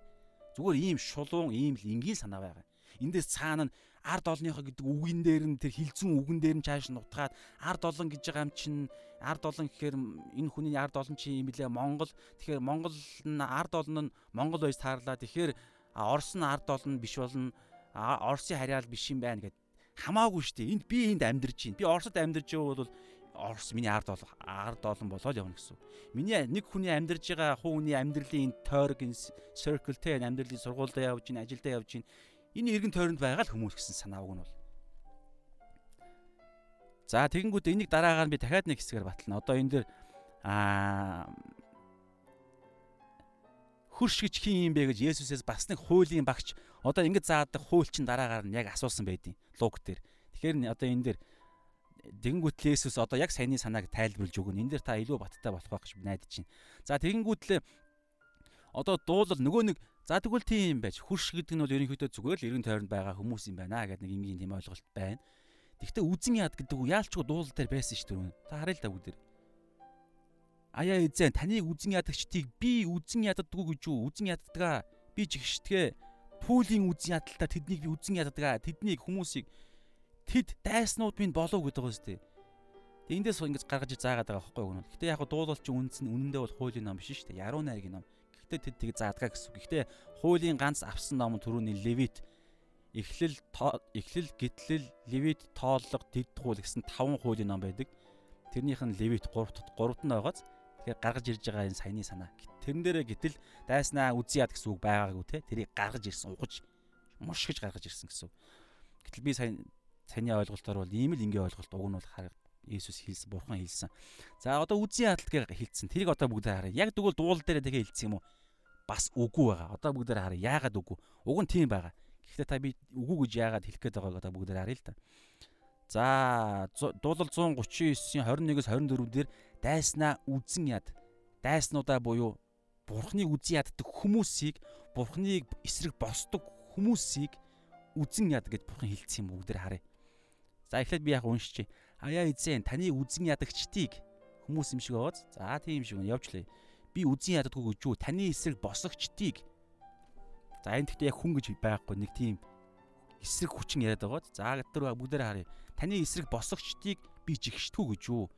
Зүгээр ийм шулуун, ийм л энгийн санаа байгаа. Эндээс цаана нь ард олныхоо гэдэг үгэн дээр нь тэр хилцүүн үгэн дээр нь цааш нь утгаад ард олон гэж байгаа юм чинь ард олон гэхээр энэ хүний ард олон чи юм билээ. Монгол тэгэхээр Монгол нь ард олон нь Монгол байж таарлаа тэгэхээр Орос нь ард олон биш болно. Оросын харьяал биш юм байна гэд. Хамаагүй шүү дээ энд би энд амьдарч байна. Би Оросд амьдарч байгаа бол Орос миний ард бол ард олон болоод явна гэсэн. Миний нэг хүний амьдарж байгаа хүний амьдралын тойрог энэ circle те амьдралын сургуультай явж гин ажилдаа явж энэ эргэн тойронд байгаа л хүмүүс гэсэн санаа үг нь бол. За тэгэнгүүт энийг дараагаар би дахиад нэг хэсгээр батлана. Одоо энэ дэр аа хөрш гэж хин юм бэ гэж Есүсээс бас нэг хуулийн багч одоо ингэж заадаг хууль чинь дараагаар нь яг асуусан байдیں۔ Луг дээр. Тэгэхээр одоо энэ дэр тэгэнгүүт Есүс одоо яг саяны санааг тайлбарлаж өгнө. Энэ дэр та илүү баттай болох байх гэж найдаж байна. За тэгэнгүүтлээ одоо дуулал нөгөө нэг За тэгвэл тийм юм байж. Хурш гэдэг нь бол ерөнхийдөө зүгээр л эргэн тойронд байгаа хүмүүс юм байна гэдэг нэг энгийн тийм ойлголт байна. Тэгвэл үзэн яад гэдэг үг яалчгүй дуулал дээр байсан ш түрүүн. Та харъя л да бүгд. Аяа эзэн таныг үзэн ядагчдыг би үзэн яддаггүй гэж юу? Үзэн яддгаа. Би жигшдгээ пүүлийн үзэн ядалтаа тэднийг би үзэн яддаг. Тэднийг хүмүүсийг тэд дайснууд минь болов гэдэг байгаа зү. Тэг эндээс ингэж гаргаж заагаад байгаа байхгүй юу? Гэтэ яг дуулалч үнс нь үнэндээ бол хуулийн ном биш шүү дээ. Яруу найргийн ном. Гэхдээ тэд тийг заадгаа гэсэн. Гэхдээ хуулийн ганц авсан ном түрүүний Левит эхлэл эхлэл гитлэл левит тооллого дидгуул гэсэн таван хуулийн ном байдаг. Тэрнийх нь левит 3-т 3-т нь байгааз тэгэхээр гаргаж ирж байгаа энэ саяны санаа. Тэрэн дээрээ гítэл дайснаа үзье яд гэсэн үг байгаагүй те. Тэрийг гаргаж ирсэн угаж мушгиж гаргаж ирсэн гэсэн үг. Гэтэл би сая саяны ойлголтоор бол ийм л ингээ ойлголт уг нь бол хараг Иесус хэлсэн, Бурхан хэлсэн. За одоо ядалт гэж хэлсэн. Тэрийг одоо бүгдээ харъя. Яг тэгвэл дуул дээр тэгээ хэлсэн юм уу? Бас үгүй байгаа. Одоо бүгдээ харъя. Яагаад үгүй? Уг нь тийм байгаа. Гэхдээ та би үгүй гэж яагаад хэлэх гээд байгааг одоо бүгдээ харъя л та. За дуулал 139-ийн 21-с 24 дээр дайснаа үзэн яд. Дайснуудаа буюу бурхныг үзэн яддаг хүмүүсийг бурхныг эсрэг босдог хүмүүсийг үзэн яд гэж бурхан хэлсэн юм бүгдээр харъя. За эхлээд би яг уншчихъя. Аяа эзэн таны үзэн ядагчдыг хүмүүс юм шиг байгааз. За тийм шиг явжлаа. Би үзэн яддаггүй гэж юу? Таны эсрэг босгочдыг За энэ гэхдээ яг хүн гэж байхгүй нэг тийм эсрэг хүчин яриад байгаа. За гэтэр бүгдээр харъя. Таны эсрэг босгочдыг би жигшдэггүй гэж юу?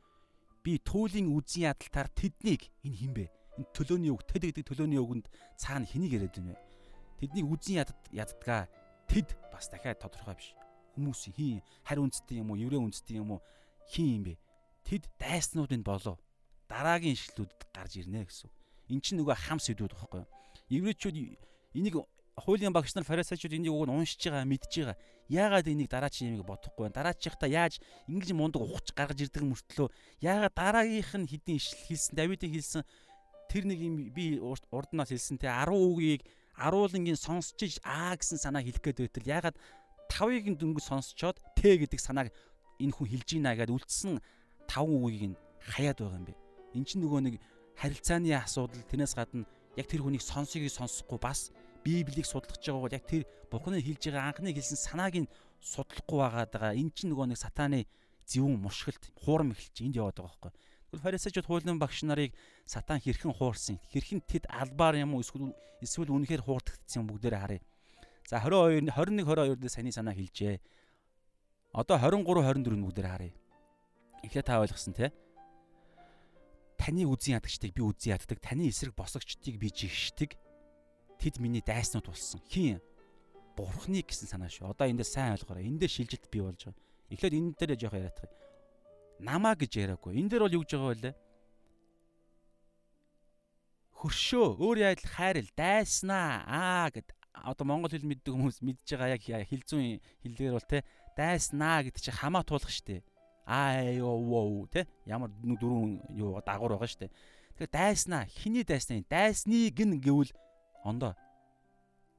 Би туулийн үзэн ядалтаар тэднийг энэ хин бэ? Энэ төлөөний үг, тэд гэдэг төлөөний үгэнд цаана хэнийг яриад байна вэ? Тэднийг үзэн яддгаа тэд бас дахиад тодорхой биш. Хүмүүс хин харь үндэстэн юм уу, еврей үндэстэн юм уу хин юм бэ? Тэд дайснуудын болов дараагийн ишлэлүүдэд гарч ирнэ гэсэн. Эн чинь нөгөө хам сэдвүүд багхгүй юу? Еврейчүүд энийг хуулийн багш нар фарисеучуд энийг уг нь уншиж байгаа мэдж байгаа. Яагаад энийг дараачийн юмыг бодохгүй вэ? Дараачихта яаж ингэж мундаг ухаж гаргаж ирдэг мөртлөө яагаад дараагийнх нь хэдийн ишл хэлсэн Давидын хэлсэн тэр нэг юм би урднаас хэлсэн те 10 үгийг аруулангийн сонсчиж аа гэсэн санаа хэлэх гээд байтал яагаад тавыг нь дөнгөж сонсчоод тэ гэдэг санааг энэ хүн хэлж ийна гэдээ үлдсэн таван үгийг нь хаяад байгаа юм бэ. Эн чинь нөгөө нэг харилцааны асуудал тэрнээс гадна яг тэр хүнийг сонсгийг сонсохгүй бас Библийг судлах гэж байгаа бол яг тэр Бурхны хэлж байгаа анхны хэлсэн санааг нь судлахгүй байгаа. Энэ чинь нөгөө нэг сатааны зөвүүн мушгилт хуурам эхэлж энд яваад байгаа байхгүй. Тэгвэл фарисеучуд хуулийн багш нарыг сатан хэрхэн хуурсан? Хэрхэн тэд албаар юм уу эсвэл үнэхээр хуурдагдсан бүгдээрээ харъя. За 22 21 22 дээр саяны санаа хэлжээ. Одоо 23 24 бүгдээрээ харъя. Эхлээд та ойлгосон те. Таны үзэн ядагчдыг би үзэн яддаг, таны эсрэг босгочдыг би жигшдэг тэд миний дайснууд болсон. Хин? Бурхны гэсэн санаа шүү. Одоо эндээ сайн ойлгоорой. Эндээ шилжилт бий болж байгаа. Эхлээд энэ дээр жоох яриад тах. Намаа гэж яриаггүй. Энэ дээр бол юу гэж байгаа вэ? Хөршөө өөр яадал хайрл дайснаа аа гэд одоо монгол хэл мэддэг хүмүүс мэдж байгаа яг хэл зүүн хэлээр бол те дайснаа гэдэг чинь хамаа туулах штэ. Аа ёо воо те ямар дөрөв юу дагуур байгаа штэ. Тэгэхээр дайснаа хиний дайснаа дайсныг нь гэвэл ондоо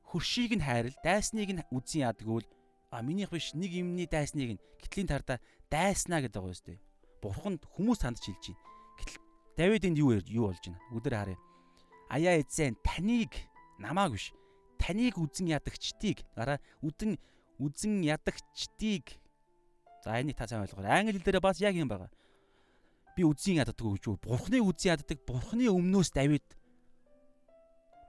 хөршийг нь хайрал дайсныг нь үзэн ядггүй л а минийх биш нэг юмны дайсныг нь гитлийн тардаа дайснаа гэдэг байгаа дээ. Бурханд хүмүүс танд хэлж байна. Гэтэл Давид энд юу юу болж байна? Өдөр харъя. Аяа эзэн таныг намааг биш таныг үзэн ядагчдыг дараа үдэн үзэн ядагчдыг за энийг та сайн ойлгоорой. Англи хэлээр бас яг юм байгаа. Би үзэн яддаг гэж үү? Бурхны үзэн яддаг. Бурхны өмнөөс Давид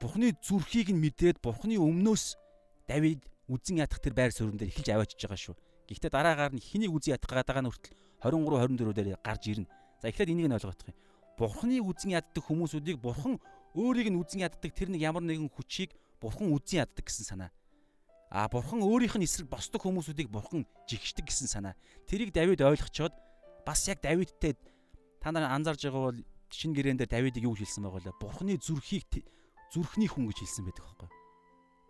Бурхны зүрхийг нь мэдээд Бурхны өмнөөс Давид үзэн ядах тэр байр суурин дээр эхэлж аваачиж байгаа шүү. Гэхдээ дараагаар нь хэнийг үзэн ядах гэдэг нь хүртэл 23 24 дээр гарч ирнэ. За эхлээд энийг нь ойлгох юм. Бурхны үзэн яддаг хүмүүсүүдийг Бурхан өөрийг нь үзэн яддаг тэр нэг ямар нэгэн хүчийг Бурхан үзэн яддаг гэсэн санаа. А Бурхан өөрийнх нь эсрэг босдог хүмүүсүүдийг Бурхан жигшдэг гэсэн санаа. Тэрийг Давид ойлгочоод бас яг Давидтай та нар анзаарж байгаа бол шинэ гэрээн дээр Давидыг юу хэлсэн байгаа вэ? Бурхны зүрхийг зүрхний хүн гэж хэлсэн байдаг байхгүй.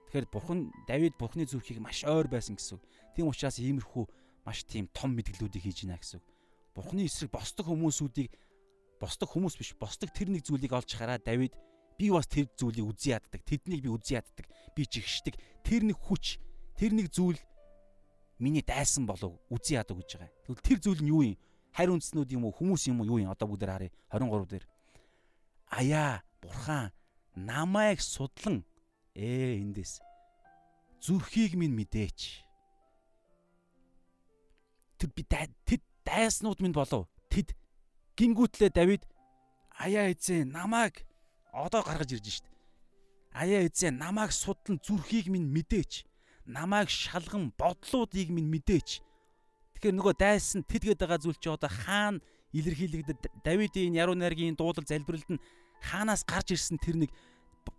Тэгэхээр бурхан Давид бурхны зүрхийг маш ойр байсан гэсэн. Тийм учраас иймэрхүү маш тийм том мэдгэлүүдийг хийж гинэ гэсэн. Бурхны эсрэг босдог хүмүүсүүдийг босдог хүмүүс биш босдог тэр нэг зүйлийг олж хараад Давид би бас тэр зүйлийг үзий яддаг. Тэднийг би үзий яддаг. Би жигшдэг. Тэр нэг хүч, тэр нэг зүйл миний дайсан болов үзий яадаг гэж байгаа. Тэгвэл тэр зүйл нь юу юм? Харь үндснүүд юм уу? Хүмүүс юм уу? Юу юм? Одоо бүгд харъя. 23 дээр. Аяа, бурхан намайг судлан ээ эндээс зүрхийг минь мэдээч. Тэд би тэд дайснууд минь болов. Тэд гингүүтлээ Давид аяа эзэн намайг одоо гаргаж ирж шít. Аяа эзэн намайг судлан зүрхийг минь мэдээч. Намайг шалган бодлуудыг минь мэдээч. Тэгэхээр нөгөө дайсан тэтгээд байгаа зүйл чи одоо хаана илэрхийлэгдэд Давидын яруу найргийн дуулал залбиралд нь хаанаас гарч ирсэн тэр нэг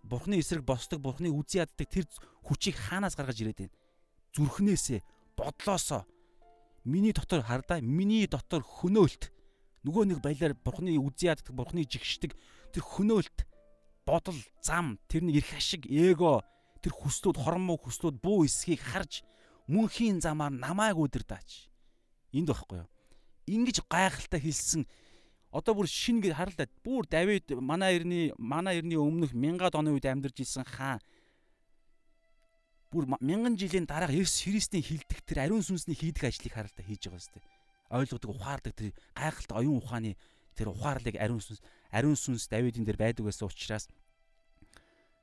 бурхны эсрэг босдог бурхны үзий яддаг тэр хүчийг хаанаас гаргаж ирээд байна. Зүрхнээсээ бодлоосоо миний дотор хардаа миний дотор хөнөөлт нөгөө нэг баялаар бурхны үзий яддаг бурхны жигшдэг тэр хөнөөлт бодол зам тэр нэг эрх ашиг эго тэр хүслүүд хормоо хүслүүд буу эсхийг харж мөнхийн замаар намайг удирдаач. Энд байхгүй юу? Ингэж гайхалтай хэлсэн. Одоо бүр шин гэж харалтай. Бүр Давид манай эртний манай эртний өмнөх мянгад оны үед амьдарч исэн хаан. Бүр мянган жилийн дараа Есүс Христийн хилдэг тэр ариун сүнсний хийдэг ажлыг харалтай хийж байгаа сте ойлгодог ухаардаг тэр гайхалтай оюун ухааны тэр ухаарлыг ариун сүнс ариун сүнс Давидын дээр байдаг байсан учраас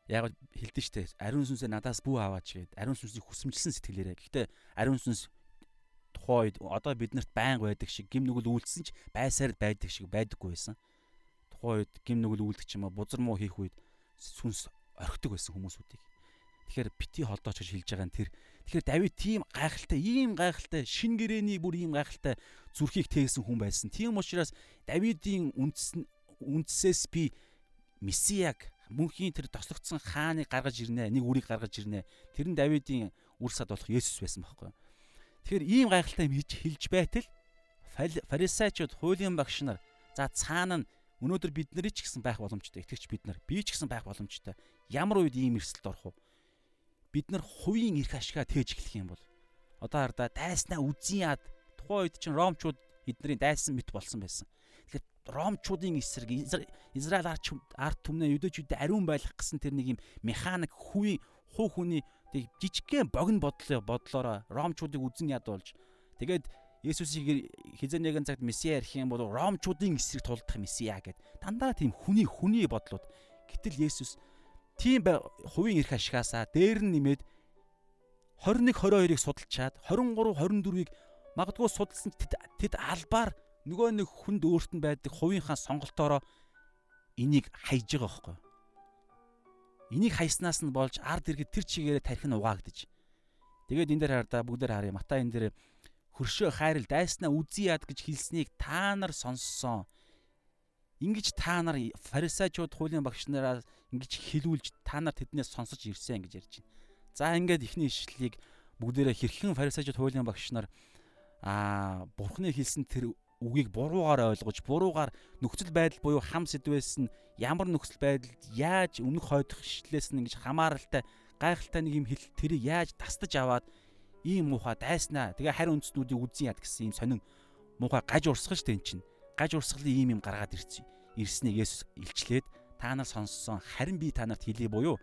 яг хэлдэж штэ ариун сүнсээ надаас бүү аваач гээд ариун сүнсийг хүсэмжилсэн сэтгэлээрээ гэхдээ ариун сүнс тухайн үед одоо биднэрт байнга байдаг шиг гим нүгэл үйлдсэн ч байсаар байдаг шиг байдаггүй байсан. Тухайн үед гим нүгэл үйлдэх юм а бузар муу хийх үед сүнс орхидог байсан хүмүүсүүдийг. Тэгэхээр бити холдооч гэж хэлж байгаа нь тэр. Тэгэхээр Давид тийм гайхалтай, ийм гайхалтай, шин гэрэний бүр ийм гайхалтай зүрхийг тэйсэн хүн байсан. Тийм учраас Давидын үндс үндсээс би Месиаг мөнхийн тэр тослогдсон хааныг гаргаж ирнэ, нэг үрийг гаргаж ирнэ. Тэр нь Давидын үр сад болох Есүс байсан байхгүй юу? Тэгэхээр ийм гайхалтай юм хийж хэлж байтал фарисеучуд хуулийн багш нар за цаана нь өнөөдөр бид нарыг ч гэсэн байх боломжтой. Итгэвч бид нар би ч гэсэн байх боломжтой. Ямар үед ийм эрсэлд орох вэ? Бид нар хувийн эрх ашигаа тээж эхлэх юм бол одоо хардаа дайснаа үзэн яад тухайн үед чинь ромчууд эднэрийн дайсан мэт болсон байсан. Ромчуудын эсрэг Израиль арт түмнээ юдэчүүдэд ариун байлгах гэсэн тэр нэг юм механик хувийн хуу хүний Тэг жижигхэн богино бодлоо бодлороо ромчуудыг үзэн ядуулж тэгээд Есүсийг хизээ нэгэн цагт месиа ярих юм бол ромчуудын эсрэг тулдах месиа гэд дандаа тийм хүний хүний бодлууд. Гэтэл Есүс тийм хувийн эрх ашигаасаа дээр нь нэмээд 21 22-ыг судалчаад 23 24-ийг магадгүй судалсан тэд албаар нөгөө нэг хүнд өөрт нь байдаг хувийнхаа сонголтоороо энийг хайж байгаа байхгүй. Энийг хайснаас нь болж ард иргэд тэр чигээрээ тарих нь угаагдаж. Тэгээд энэ дээр хардаа бүгдээр харъя. Матай энэ дээр хөршөө хайрал дайснаа үзий яад гэж хэлснийг та нар сонссон. Ингиж та нар фарисеучуд хуулийн багш нараа ингэж хэлүүлж та нар тэднээс сонсож ирсэн гэж ярьж байна. За ингээд ихний ишлэлийг бүгдээрээ хэрхэн фарисеучуд хуулийн багш нар аа бурхны хэлсэн тэр үгийг буруугаар ойлгож буруугаар нөхцөл байдал буюу хам сэдвээс нь ямар нөхцөл байдалд яаж өмнөх хойдох шидлээс нь ингэж хамааралтай гайхалтай нэг юм хэл тэрийг яаж тастаж аваад ийм муухай дайснаа. Тэгээ харь үндснүүдийг үзэн яд гэсэн ийм сонин муухай гаж урсгаж тэн чинь. Гаж урсгалын ийм юм гаргаад ирсэн. Ирснийг Есүс илчлээд та нар сонссон. Харин би та нарт хэлье буюу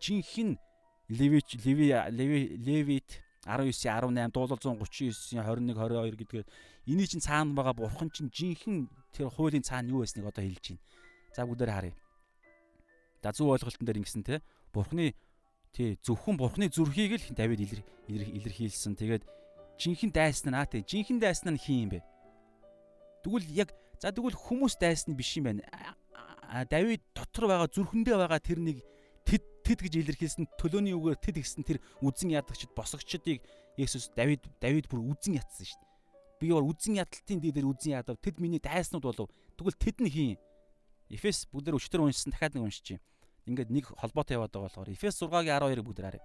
жинхэнэ левич леви леви левит 19 18 дуулал 139 21 22 гэдгээр эний чинь цаана байгаа бурхан чинь жинхэнэ тэр хуулийн цаана юу байсныг одоо хэлж байна. За бүгдээр харъя. За зөв ойлголтон дээр ингэсэн те бурханы тий зөвхөн бурханы зүрхийг л Давид илэрхийлсэн. Тэгээд жинхэнэ дайсан нь аа тий жинхэнэ дайсан нь хин юм бэ? Тэгвэл яг за тэгвэл хүмүүс дайсан биш юм байна. Давид дотор байгаа зүрхэндээ байгаа тэр нэг тэд гэж илэрхийлсэн төлөөний үгээр тэд гэсэн тэр үзэн ядагчд босгочдыг Есүс Давид Давид бүр үзэн ятсан шүү дээ. Би бол үзэн ядалтын дээр үзэн ядав. Тэд миний дайснууд болов. Тэгвэл тэд нь хийн. Эфес бүгдээр өчтөр уншсан дахиад нэг уншиж. Ингээд нэг холбоотой яваад байгаа болохоор Эфес 6-гийн 12-ыг бүгдээр харъя.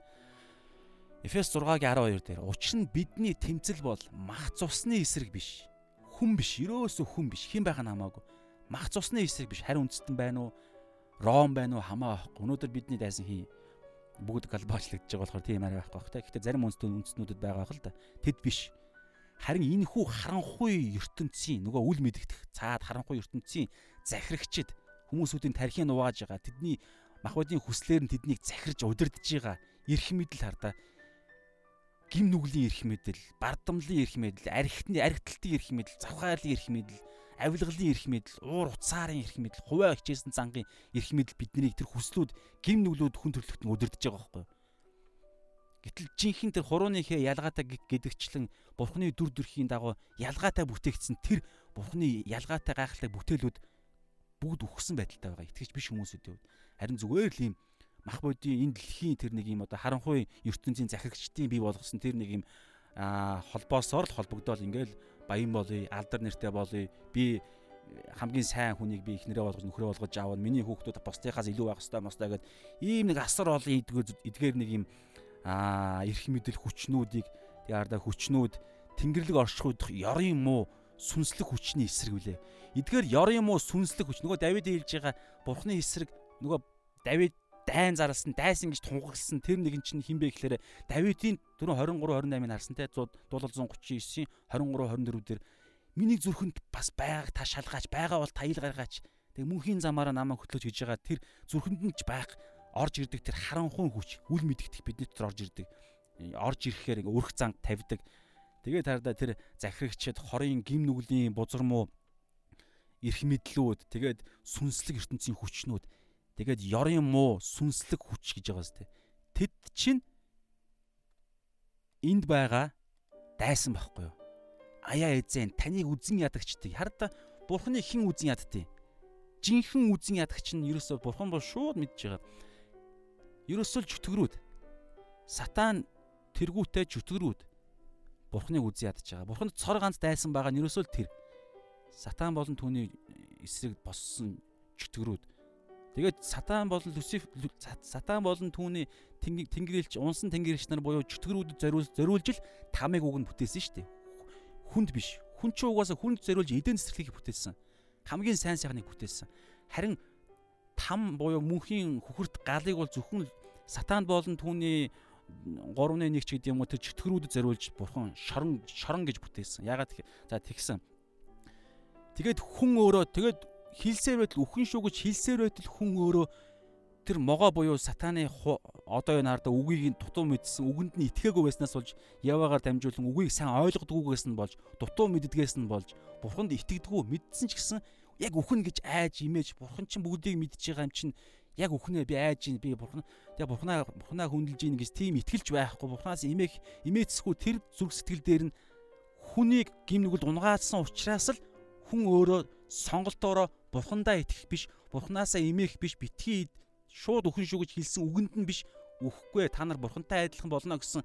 Эфес 6-гийн 12 дээр учир нь бидний тэмцэл бол мах цусны эсрэг биш. Хүн биш, ерөөсөө хүн биш. Хэн байх нь хамаагүй. Мах цусны эсрэг биш. Харин үндэстэн байна уу? Ром байна уу хамаа авахгүй. Өнөөдөр бидний дайсан хий бүгд галбаачлагдж байгаа болохоор тийм арай байхгүй бах та. Гэхдээ зарим үндэстнүүд үндэстнүүдэд байгаа хэл та. Тэд биш. Харин энэ хүү харанхуй ертөнцийн нөгөө үл мэдэгдэх цаад харанхуй ертөнцийн захирагчид хүмүүсүүдийн тархийг нугааж байгаа. Тэдний махбодийн хүслээр нь тэднийг захирж удирдах байгаа. Ирэх мэдл хардаа гим нүглийн эрх мэдэл, бардамлын эрх мэдэл, архитны архиталтын эрх мэдэл, завхаалын эрх мэдэл, авилгалын эрх мэдэл, уур уцаарын эрх мэдэл, хувиа хичээсэн зангийн эрх мэдэл биднийг тэр хүслүүд гим нүглүүд хүн нь удирдах байгаа байхгүй юу? Гэтэл жинхэнэ тэр хурууны хэ ялгаатай гэдэгчлэн бурхны дүр төрхийн дагуу ялгаатай бүтээгдсэн тэр бурхны ялгаатай гайхалтай бүтээлүүд бүгд үхсэн байдалтай байгаа. Итгэж биш хүмүүсүүдийн хувьд харин зүгээр л ийм мах бодийн энэ дэлхийн тэр нэг юм одоо харанхуй ертөнцийн захирагчдын бий болгосон тэр нэг юм холбоосоор л холбогдоод ингээл баян болъё алдар нэртэй болъё. Би хамгийн сайн хүнийг би ихнэрээ болгож нөхрөө болгож аавал миний хүүхдүүд бусдынхаас илүү байх хэрэгтэй мостой гэд ийм нэг асар олон эдгээр нэг юм аа эрх мэдэл хүчнүүдийг тэгээ ардаа хүчнүүд тэнгэрлэг оршихуйдах ёрын муу сүнслэг хүчний эсрэг үлээ. Эдгээр ёрын муу сүнслэг хүч. Нөгөө Давид хэлж байгаа бурхны эсрэг нөгөө Давид дайн зарлсан дайсан гэж тунгалсан тэр нэгэн чинь хинбэ гэхээр Давидын 4 23 28-ыг харсан те дуулал 139-ийн 23 24 дээр миний зүрхэнд бас байгааг та шалгаач байгаа бол таял гаргаач. Тэг мөнхийн замаараа намайг хөтлөж хийж байгаа тэр зүрхэнд нь ч байх орж ирдэг тэр харанхуй хүч үл мэдгдэх бидний дотор орж ирдэг. Орж ирэхээр ингээ өрх занг тавьдаг. Тэгээд таардаа тэр захирагчид хорийн гим нүглийн бузар муу эрх мэдлүүд тэгээд сүнслэг ертөнцийн хүчнүүд тэгээд ёрын муу сүнслэг хүч гэж байгаа сте тэд чинь энд байгаа дайсан байхгүй юу аяа эзэн таныг үзэн ядагчдыг хараа бурхны хэн үзэн яддیں۔ Жинхэнэ үзэн ядагч нь ерөөсөө бурхан бол шууд мэдж байгаа. Ерөөсөө л чөтгөрүүд. Сатан тэргүүтэй чөтгөрүүд бурхныг үзэн ядаж байгаа. Бурханд цор ганц дайсан байгаа нь ерөөсөө л тэр. Сатан болон түүний эсрэг боссон чөтгөрүүд. Тэгээд сатан болон Люциф сатан болон түүний тэнгэрэлч унсан тэнгэрэлч нар буюу чөтгөрүүдэд зориулж зориулж л тамиг үг нь бүтээсэн шүү дээ хүнд биш. Хүн ч угаасаа хүнд зориулж эдэн цэцэрлэгийг бүтээсэн. Хамгийн сайн сайхныг бүтээсэн. Харин там буюу мөнхийн хөхөрт галыг бол зөвхөн сатаанд болон түүний 3-1 ч гэдэг юм уу тэр чөтгөрүүдэд зориулж бурхан шорон шорон гэж бүтээсэн. Ягаад за тэгсэн. Тэгээд хүн өөрөө тэгээд хилсээр байтал үхэн шүү гэж хилсээр байтал хүн өөрөө тэр могоо буюу сатаны одоо энэ харда үгийг дутуу мэдсэн үгэнд нь итгээгүй байснаас болж яваагаар дамжуулан үгийг сайн ойлгодгүйгээс нь болж дутуу мэддгээс нь болж бурханд итгэдэггүй мэдсэн ч гэсэн яг үхэн гэж айж имэж бурхан чинь бүгдийг мэдж байгаа юм чинь яг үхнээ би айж ийн би бурхан тэгээ бурханаа бурханаа хүндэлж ийн гэж тийм итгэлж байхгүй бурханаас имэх имээцсгүй тэр зүрх сэтгэл дээр нь хүнийг гимнүгэл унгаацсан учраас л хүн өөрөө сонголтоороо бурхандаа итгэх биш бурханаасаа имэх биш битгий шууд өхөн шүү гэж хэлсэн үгэнд нь биш үхэхгүй та нар бурхантай адилхан болно гэсэн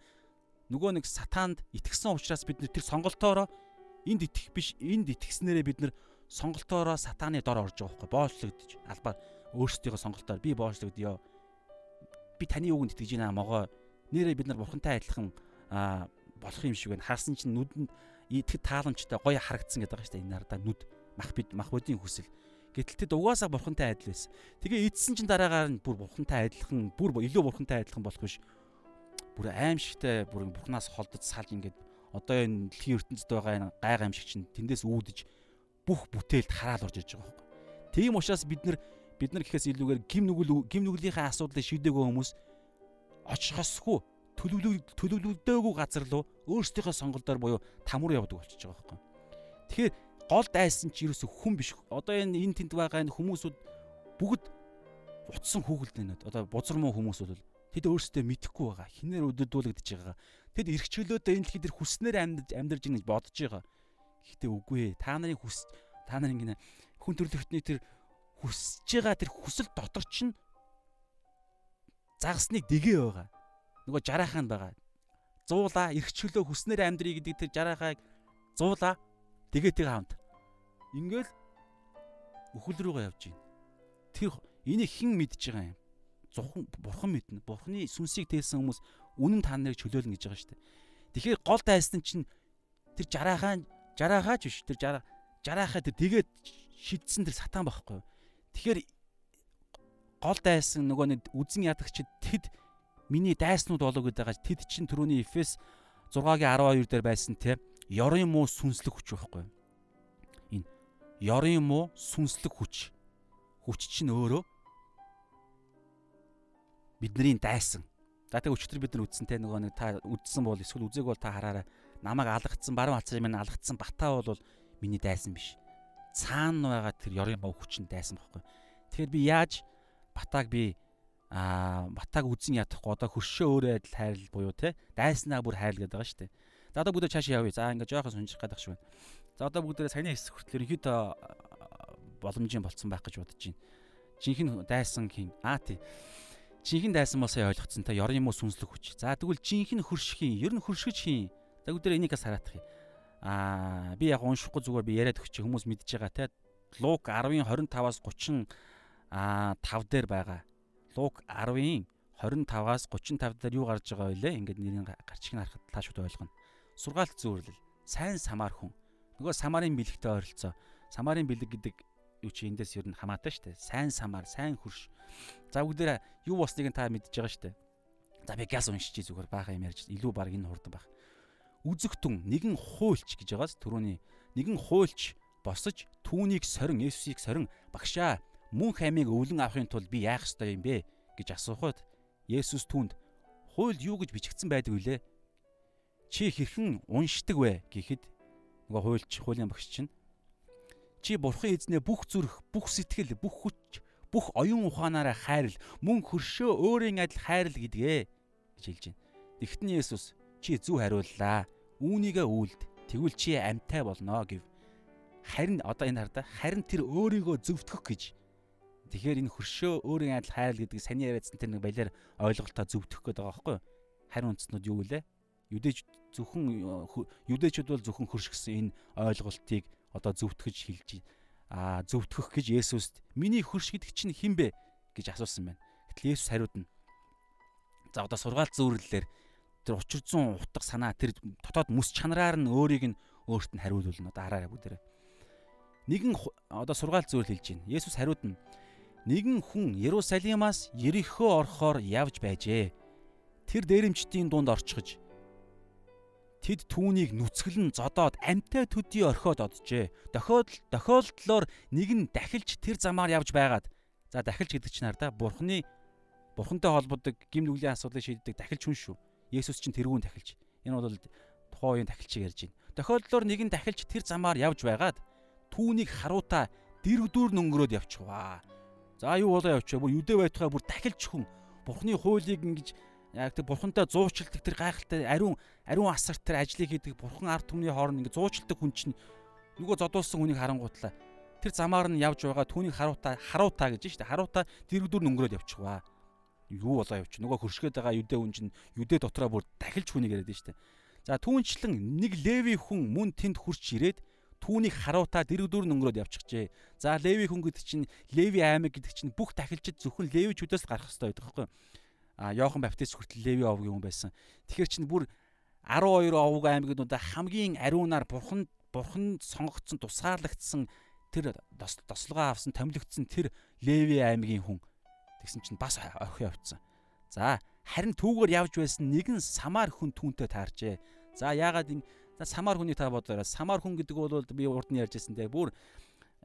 нөгөө нэг сатаанд итгэсэн учраас бид тэр сонголтоороо энд итгэх биш энд итгэснээрээ бид нар сонголтоороо сатааны дор орж байгаа байхгүй боочлогдож албаар өөрсдийнхөө сонголтоор би боочлогдё би таны үгэнд итгэж байна могоо нэрээ бид нар бурхантай адилхан болох юм шиг байна. Харсан чинь нүдэнд итгэд тааламжтай гоё харагдсан гэдэг байгаа шүү дээ энэ ардаа нүд мах бид мах бодийн хүсэл Гэтэл тэд угаасаа бурхантай адил байсан. Тэгээ эдсэн чинь дараагаар нь бүр бурхантай адилхан, бүр илүү бурхантай адилхан болох биш. Бүр аимшигтай бүр бурхнаас холдож салж ингээд одоо энэ дэлхийн ертөнцид байгаа энэ гайг аимшиг чинь тэндээс үүдэж бүх бүтээлд хараал орж иж байгаа байхгүй. Тийм учраас бид нар бид нар гэхээс илүүгээр гим нүгэл гим нүглийнхээ асуудлыг шийдээгүй хүмүүс очихосгүй төлөвлөгдөөгүй газар руу өөрсдийнхөө сонголтоор буюу там руу явдаг болчихж байгаа байхгүй. Тэгэхээр гол дайсан ч ерөөсө хүн биш. Одоо энэ энэ тэнд байгаа энэ хүмүүсүүд бүгд утсан хүүхэлдэнүүд. Одоо бузар муу хүмүүс бол тэд өөрсдөө мэдэхгүй байгаа. Хинээр өдөдүүлэгдэж байгаа. Тэд эрх чөлөөдөө энэ дэлхийд хүснээр амьд амьдарж ийн гэж бодож байгаа. Гэхдээ үгүй ээ. Та нарын хүс та нарын гинэ хүн төрлөختний тэр хүсэж байгаа тэр хүсэл дотор чинь загасныг дэгээ байгаа. Нөгөө жараахан байгаа. Зуулаа эрх чөлөө хүснээр амьдрий гэдэг тэр жараахайг зуулаа тэгээд тэг хамт Ингээл өхөл рүүгээ явж гин. Тэр энийг хэн мэдж байгаа юм? Зөвхөн бурхан мэднэ. Бурханы сүнсийг тээсэн хүмүүс үнэн та нарыг чөлөөлнө гэж байгаа шүү дээ. Тэгэхээр гол дайсан чинь тэр жараахан жараахаач биш тэр жараа жараахаа тэр тэгээд шидсэн тэр сатан байхгүй? Тэгэхээр гол дайсан нөгөө нэг үзэн ядагчд тэд миний дайснууд болоо гэдэг байгаа тэд чинь түрүүний Эфес 6-гийн 12 дээр байсан те ёрын муу сүнслэг хүч байхгүй юу? ёрын муу сүнслэг хүч. Хүч чинь өөрөө бидний дайсан. За тэг өчтөр бид нар үдсэн те нөгөө нэг та үдсэн бол эсвэл үзег бол та хараарай. Намайг алгацсан баруун хацар минь алгацсан батаа бол миний дайсан биш. Цаана байгаа тэр ёрын муу хүч нь дайсан байхгүй. Тэгэхээр би яаж батааг би аа батааг үзэн ядахгүй одоо хөршөө өөрөө адил хайрл буюу те дайснаа бүр хайрл гэдэг байгаа шүү дээ. За одоо бүгд чаашаа явъя. За ингээ жоохон сонжих гадах шиг байна. За одоо бүгдээ саяны хэсэг хүртэл ерөнхийдөө боломжийн болцсон байх гэж бодож байна. Жинхэнэ дайсан хин аа тий. жинхэнэ дайсан болсоо ойлгоцсон та ёрын юм уу сүнслэг хүч. За тэгвэл жинхэнэ хөршхийн, ер нь хөршгөж хийн. За өдөр энийг сараадах юм. Аа би яг уншихгүй зүгээр би яриад өгч хүмүүс мэдж байгаа те. Лук 10-ын 25-аас 30 аа 5 дээр байгаа. Лук 10-ын 25-аас 35 дээр юу гарч байгаа вэ? Ингээд нэрийн гарчиг нь харахад та шууд ойлгоно. Сургаалт зөөрлөл, сайн самар хүн. Нөгөө самарын бэлэгтэй ойролцоо. Самарын бэлэг гэдэг юу чи эндээс ер нь хамаатай шүү дээ. Сайн самар, сайн хөрш. За бүгдээ юу болсныг та мэдж байгаа шүү дээ. За би газ уншиж зүгээр баахан юм ярьж илүү баг энэ хурдан баг. Үзэгтэн нэгэн хуульч гэж байгаас түрүүний нэгэн хуульч босож түүнийг сорин Есүсийг сорин багшаа мөн хаймыг өвлөн авахын тулд би яах ёстой юм бэ гэж асуухад Есүс түүнд хуйлд юу гэж бичигдсэн байдаг вүлээ? Чи хэрхэн уншдаг вэ гэхэд нөгөө хуульч хуулийн багш чинь Чи бурхан эзнээ бүх зүрх, бүх сэтгэл, бүх хүч, бүх оюун ухаанаараа хайрл, мөн хөршөө өөрийн адил хайрл гэдгээ гэж хэлж байна. Тэгтэн Есүс чи зөв хариуллаа. Үүнийгээ үйлд. Тэгвэл чи амьтай болно гэв. Харин одоо энэ хардаа харин тэр өөрийгөө зөвтгөх гэж. Тэгэхээр энэ хөршөө өөрийн адил хайрл гэдэг саний яриадсан тэр нэг балиар ойлголтоо зөвтгөх гэдэг байгаа байхгүй юу? Харин үндснүүд юу вэ? Юдэж зөвхөн юдэчүүд бол зөвхөн хөршгсөн энэ ойлголтыг одоо зөвтгөж хэлж а зөвтгөх гэж Есүст миний хөрш гэдэг чинь хэн бэ гэж асуусан байна. Гэтэл Есүс хариудна. За одоо сургаалт зөөрлөлөөр тэр учир зүүн утга санаа тэр дотоод мэс чанараар нь өөрийг нь өөрт нь хариулуулна. Одоо хараарай бүгдээрээ. Нэгэн одоо сургаалт зөөрлөл хэлж байна. Есүс хариудна. Нэгэн хүн Ерусалимаас Ерихөө орохоор явж байжээ. Тэр дээрэмчдийн дунд орчихож Тэд түүнийг нүцгэлэн зодоод амтай төдий орхиод оджээ. Дохиодол тохиолдлоор нэг нь дахилж тэр замаар явж байгаад за дахилж гэдэг чинь хардаа бурхны бурхантай холбодог гим нүглийн асуудлыг шийддэг дахилж хүн шүү. Есүс чинь тэрүүн дахилж. Энэ бол тухайн үеийн дахилчийг ярьж байна. Тохиолдлоор нэг нь дахилж тэр замаар явж байгаад түүнийг харуутаа дэрвдүүр нөнгөрөөд явчихваа. За юу болоо явчихваа. Бүр юдэ байтугай бүр дахилж хүн. Бурхны хуулийг ингэж яг тэр бурхантай зуучилдаг тэр гайхалтай ариун ариун асар тэр ажлыг хийдэг бурхан ард түмний хооронд ингэ зуучилдаг хүн чинь нөгөө зодуулсан хүнийг харангуутлаа тэр замаар нь явж байгаа түүнийг харуутаа харуутаа гэж штэ харуутаа дэрэгдүр нөнгөрөөд явчихваа. Юу болоо явчих? Нөгөө хөршгээд байгаа юдэ хүн чинь юдэ дотроо бүр дахилж хүнийг яриад штэ за түүнчлэн нэг леви хүн мөн тэнд хурч ирээд түүнийг харуутаа дэрэгдүр нөнгөрөөд явчихжээ за леви хүн гэдэг чинь леви аймаг гэдэг чинь бүх дахилчид зөвхөн левичүүдээс гарах хэрэгтэй байдаг байхгүй а Йохан Баптист хүртэл Леви овгийн хүн байсан. Тэгэхээр чинь бүр 12 овг аймагнуудаа хамгийн ариунаар бурхан бурхан сонгогдсон тусгаарлагдсан тэр тослогоо авсан томилогдсон тэр Леви аймгийн хүн тэгсэн чинь бас орхио явцсан. За харин түүгээр явж байсан нэгэн самар хүн түүнтэй тааржээ. За яагаад энэ самар хүний та бодоорой. Самар хүн гэдэг бол би урд нь ярьжсэн те бүр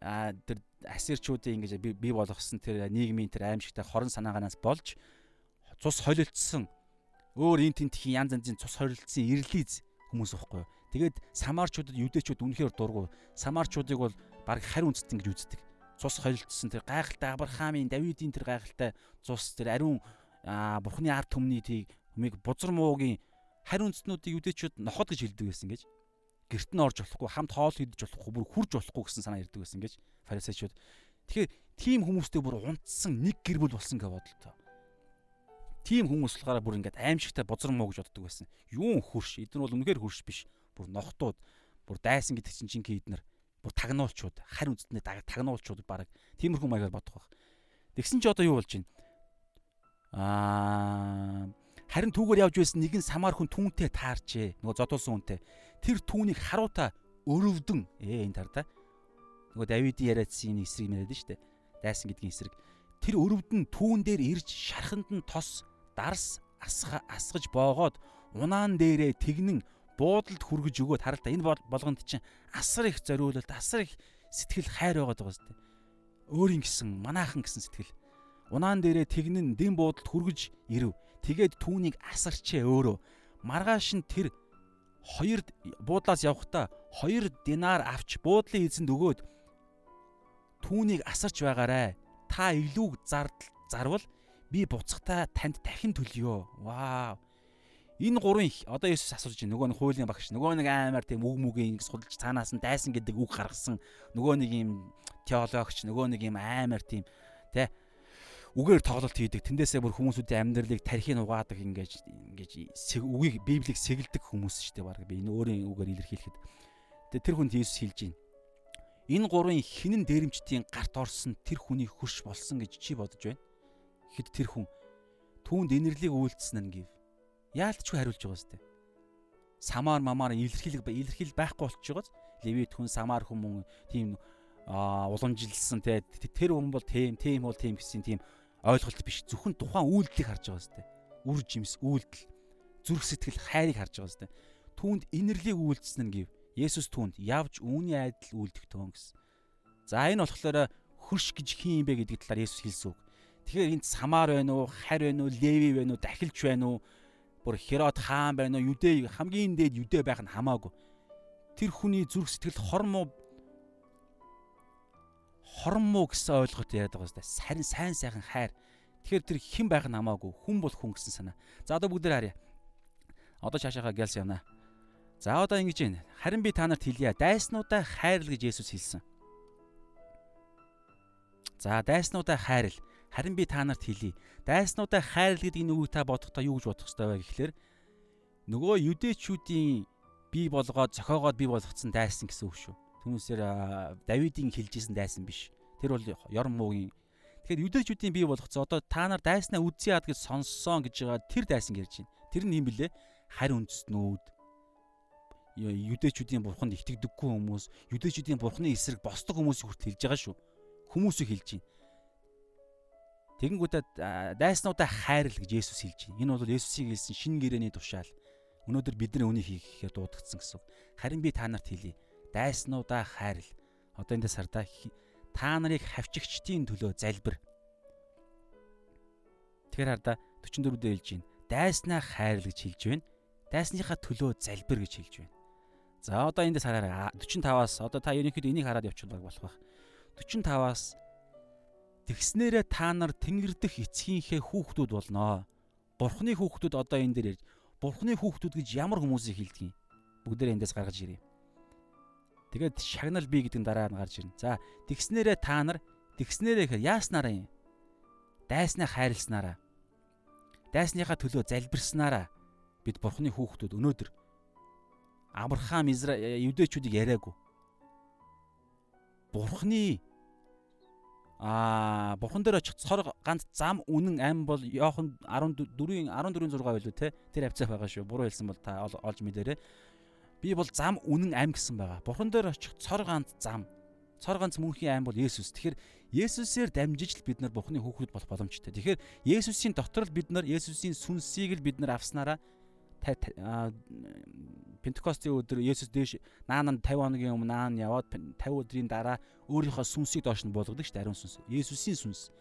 а тэр асирчуудын ингэж бий болгосон тэр нийгмийн тэр аимшигтай хорон санааганаас болж цус холилдсон өөр ин тентхийн янз янзын цус холилдсон ирлиз хүмүүс байхгүй юу. Тэгээд самарчуудад юдэчүүд үнэхээр дургу. Самарчуудыг бол баг харь үндэстэн гэж үздэг. Цус холилдсон тэр гайхалтай Авраамийн, Давидын тэр гайхалтай цус тэр ариун бурхны ард түмний тийг хүмийг бузар муугийн харь үндэстнүүдийг юдэчүүд ноход гэж хэлдэг байсан гэж. Гэрт нь орж болохгүй, хамт хоол хийдэж болохгүй, бүр хурж болохгүй гэсэн санаа ирдэг байсан гэж фарисеучуд. Тэгэхээр тийм хүмүүстэй бүр унтсан нэг гэр бүл болсон гэж бодлоо тийм хүмүүс болохоор бүр ингээд аимшигтай бузар муу гэж боддог байсан. Юун хөрш. Эдгээр бол үнэхээр хөрш биш. Бүр нохтууд, бүр дайсан гэдэг чинь жинхэнэ эднэр бүр тагнуулчууд, харь үстний тагнуулчууд баг тиймэрхүү маягаар бодох байх. Тэгсэн чи одоо юу болж байна? Аа харин түүгээр явж байсан нэгэн самар хүн түүнтэй таарчээ. Нөгөө зодуулсан хүнтэй. Тэр түүнийг харуутаа өрөвдөн ээ энэ тар да. Нөгөө Давидын яриадсан энэ эсрэг мэрэд нь штэ. Дайсан гэдгийн эсрэг. Тэр өрөвдөн түүн дээр ирж шарханд нь тос дарс асгаж боогоод унаан дээрээ тэгнэн буудалд хүргэж өгөөд харалта энэ болгонд чинь асар их зориулалт асар их сэтгэл хайр байгаад байгаа зү. Өөрийн гэсэн манаахан гэсэн сэтгэл. Унаан дээрээ тэгнэн дэм буудалд хүргэж ирэв. Тэгээд түүнийг асарчээ өөрөө. Маргааш нь тэр хоёр буудлаас явхдаа хоёр динар авч буудлын эзэнд өгөөд түүнийг асарч байгаарэ. Та илүү зардал зарвал би буцахтаа танд дахин төлөё. Вау. Энэ гурван одоо Есүс асууж байна. Нөгөө нэг хуулийн багш, нөгөө нэг аймаар тийм үг мүгийн судалж цаанаас нь дайсан гэдэг үг гаргасан. Нөгөө нэг юм теологч, нөгөө нэг юм аймаар тийм тэ үгээр тоглолт хийдэг. Тэндээсээ бүр хүмүүсүүдийн амьдралыг тархийг угаадаг ингэж ингэж үгийг библийг сэгэлдэг хүмүүс шүү дээ. Бараг би энэ өөрийн үгээр илэрхийлэхэд. Тэгээ тэр хүнд Иесус хэлж байна. Энэ гурвын хинэн дээрэмчдийн гарт орсон тэр хүний хөрш болсон гэж чи бодож байна. Хэд тэр хүн түүнд инэрлийг үйлдсэн нь гэв. Яалтчгүй хариулж байгаа сте. Самаар мамаар илэрхийлэг илэрхийл байхгүй болчихгоос Левит хүн самаар хүн тийм уламжилсан те тэр хүн бол тийм тийм бол тийм гэсэн тийм ойлголт биш. Зөвхөн тухайн үйлдэлийг харж байгаа сте. Үр жимс үйлдэл зүрх сэтгэл хайрыг харж байгаа сте. Түүнд инэрлийг үйлдсэн нь гэв. Есүс түүнд явж үүний айдал үйлдэх төөн гэсэн. За энэ болохоор хөрш гэж хин юм бэ гэдэг талаар Есүс хэлсэн үг. Тэгэхээр энд самар байна уу, харь байна уу, леви байна уу, дахилч байна уу, бүр Херод хаан байна уу, юдэ хамгийн дээд юдэ байх нь хамаагүй. Тэр хүний зүрх сэтгэл хормоо хормоо гэсэн ойлголт яриад байгаа байна. Сарин сайн сайхан хайр. Тэгэхээр тэр хэн байх нь хамаагүй, хүн бол хүн гэсэн санаа. За одоо бүгд харъя. Одоо цаашаага гэлс явна. За одоо ингэж байна. Харин би та нарт хэлье. Дайснуудаа хайрл гэж Есүс хэлсэн. За дайснуудаа хайрл. Харин би та нарт хэлье. Дайснуудаа хайрл гэдэг энэ үгийг та бодохдоо юу гэж бодох ёстой вэ гэхлээр нөгөө юдэчүүдийн бий болгоод зохиогоод бий болгоцсон дайсан гэсэн үг шүү. Түүнээсээр Давидын хэлжсэн дайсан биш. Тэр бол ёрон муугийн Тэгэхээр юдэчүүдийн бий болгоцсон одоо та нар дайснаа үдсий яад гэж сонссон гэж байгаа тэр дайсан ярьж байна. Тэр нь юм блэ? Харь үндэстнүүд юдэчүүдийн бурханд итгэдэггүй хүмүүс, юдэчүүдийн бурханы эсрэг босдог хүмүүсийг хүртэл хэлж байгаа шүү. Хүмүүсийг хэлж байна. Тэгэнгүүтээ дайснуудаа хайрл гэж Есүс хэлж байна. Энэ бол Есүсийг хэлсэн шинэ гэрээний тушаал. Өнөөдөр бидний үнийг хийхээр дуудагдсан гэсэн. Харин би та нарт хэлье. Дайснуудаа хайрл. Одоо эндээс хардаа та нарыг хавчигчдийн төлөө залбир. Тэгэхээр хардаа 44 дээр хэлж байна. Дайснаа хайрл гэж хэлж байна. Дайсныхаа төлөө залбир гэж хэлж байна. За одоо эндээс хараарай. 45-аас одоо та ерөнхийдөө энийг хараад явчихвал болох байх. 45-аас Тэгснээрээ та нар тэнгэр дэх эцгийнхээ хүүхдүүд болноо. Бурхны хүүхдүүд одоо энэ дээр ярьж Бурхны хүүхдүүд гэж ямар хүмүүсийг хэлдэг юм? Бүгдээрээ эндээс гаргаж ирээ. Тэгээд шагнал бий гэдэг нь дараа нь гарч ирнэ. За тэгснээрээ та нар тэгснээрээ гэхээр яаснараа юм? Дайснаа хайрласнараа. Дайсныхаа төлөө залбирснараа бид Бурхны хүүхдүүд өнөөдөр Авраам Израиль юдэчүүдийг яриаггүй. Бурхны Аа бурхан дээр очих цор ганц зам үнэн ам бол Йохан 14-ийн 14-ийн 6 байлуу те тэр хавцаах байгаа шүү. Буруу хэлсэн бол та олж мэдээрэй. Би бол зам үнэн ам гэсэн байгаа. Бурхан дээр очих цор ганц зам. Цор ганц мөнхийн ам бол Есүс. Тэгэхээр Есүсээр дамжиж л бид нар Бурханы хүүхэд болох боломжтой. Тэгэхээр Есүсийн дотор л бид нар Есүсийн сүнсийг л бид нар авснараа Пентекостийн өдөр Есүс дээш наананд 50 хоногийн өмнө наан яваад 50 өдрийн дараа өөрийнхөө сүнсийг доош нь болгодог шүү дээ ариун сүнс. Есүсийн сүнс.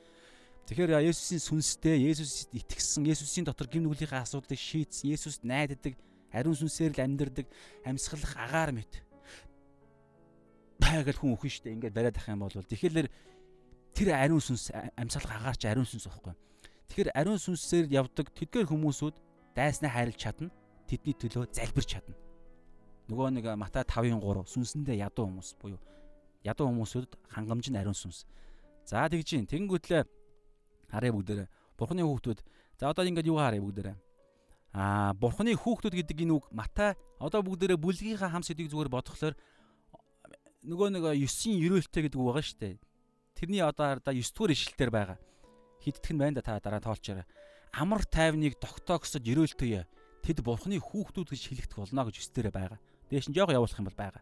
Тэгэхээр Есүсийн сүнстэй Есүс итгэсэн Есүсийн дотор гим нүглийнхээ асуудлыг шийдсэн Есүст найддаг ариун сүнсээр л амьдрдаг амьсгалах агаар мэт. Байгаль хүн өхөн штэ ингээд бариад ах юм бол тэгэхээр тэр ариун сүнс амьсгалах агаарч ариун сүнс байхгүй. Тэгэхээр ариун сүнсээр явдаг тэдгээр хүмүүсүүд дайснаа хайрлж чадна тэдний төлөө залбирч чадна нөгөө нэг Матай 5-ын 3 сүнсэндээ ядуу хүмүүс буюу ядуу хүмүүсүүд хангамж нь ариун сүнс. За тэгж чинь тэгэнгүүтлээ харъя бүгдээрээ. Бурхны хүүхдүүд за одоо ингээд юу харъя бүгдээрээ. Аа Бурхны хүүхдүүд гэдэг энэ үг Матай одоо бүгдээрээ бүлгийнхаа хам сэдвийг зүгээр бодглохлоор нөгөө нэг 9-ийн ерөөлтэй гэдэг үг байгаа шүү дээ. Тэрний одоо хардаа 9 дугаар ишлэлээр байгаа. Хиддэх нь байна да та дараа тоолчаарай. Амар тайвныг тогтоогсод ерөөлтөе. Тэд Бурхны хүүхдүүд гэж хэлэгдэх болно гэж 9 дээрээ байгаа. Дээш нь жоох явуулах юм бол байгаа.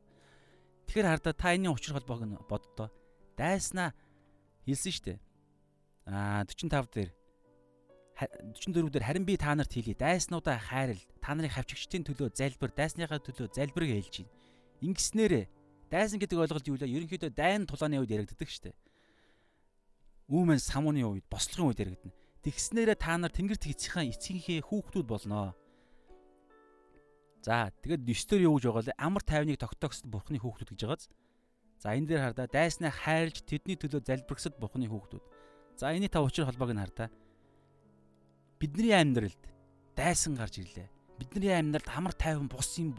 Тэгэхээр хардаа та энэний учир холбоог нь боддоо. Дайснаа хэлсэн шүү дээ. Аа 45 дээр 44 дээр харин би та нарт хэлье. Дайснуудаа хайрл. Та нарын хавчигчдын төлөө залбир, дайсныхаа төлөө залбирыг хэлж байна. Ингэснээрээ дайсан гэдэг ойлголт юу вэ? Ерөнхийдөө дайн тулааны үед яригддаг дээ. Үүмэн самууны үед, бослогын үед яригдана. Тэгснээрээ та нар тэнгэр тэгцхийн эцгийнхээ хүүхдүүд болноо. За тэгэд 9 дээр юу гэж байгаа вэ? Амар тайвныг тогтоогсод бурхны хүүхдүүд гэж байгааз. За энэ дээр хардаа дайснаа хайрлж тэдний төлөө залбирсад бурхны хүүхдүүд. За энэний та учир холбоог нь хардаа. Бидний амьдралд дайсан гарч ирлээ. Бидний амьдралд амар тайван бус юм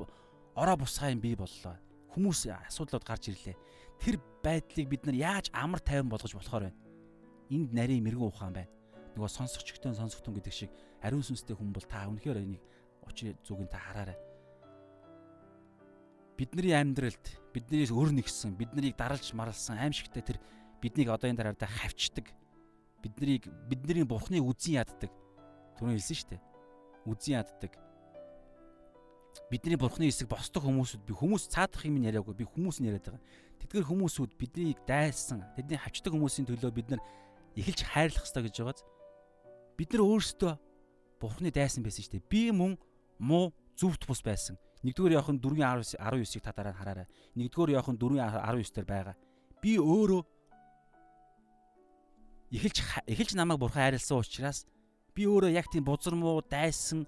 ороо бусгай юм бий боллоо. Хүмүүс асуудлууд гарч ирлээ. Тэр байдлыг бид нар яаж амар тайван болгож болохоор байна? Энд нарийн мэрэгэн ухаан байна. Нөгөө сонсогчтой сонсогтун гэдэг шиг ариун сүнстэй хүн бол та үнэхээр энийг учрын зүгийн та хараарай. Бидний амьдралд биднээс өр нэгсэн, биднийг даралж марлсан аимшигтай тэр биднийг одоо энэ дараадаа хавчдаг. Биднийг бидний бурхны үзэн яддаг. Түрүү хэлсэн шүү дээ. Үзэн яддаг. Бидний бурхны эсэг босдог хүмүүсүүд би хүмүүс цаадах юм яриаггүй би хүмүүс нь яриад байгаа. Тэдгээр хүмүүсүүд биднийг дайлсан, тэдний хавчдаг хүмүүсийн төлөө бид нар эхэлж хайрлах хэрэгтэй гэж байгааз. Бид нар өөрсдөө бурхны дайсан байсан шүү дээ. Би мөн муу зүвт бус байсан. Нэгдүгээр Иохан 4:19-ийг та дараа нь хараарай. Нэгдүгээр Иохан 4:19 дээр байгаа. Би өөрөө эхэлж эхэлж намайг бурхан хайрлсан учраас би өөрөө яг тийм бузар муу дайсан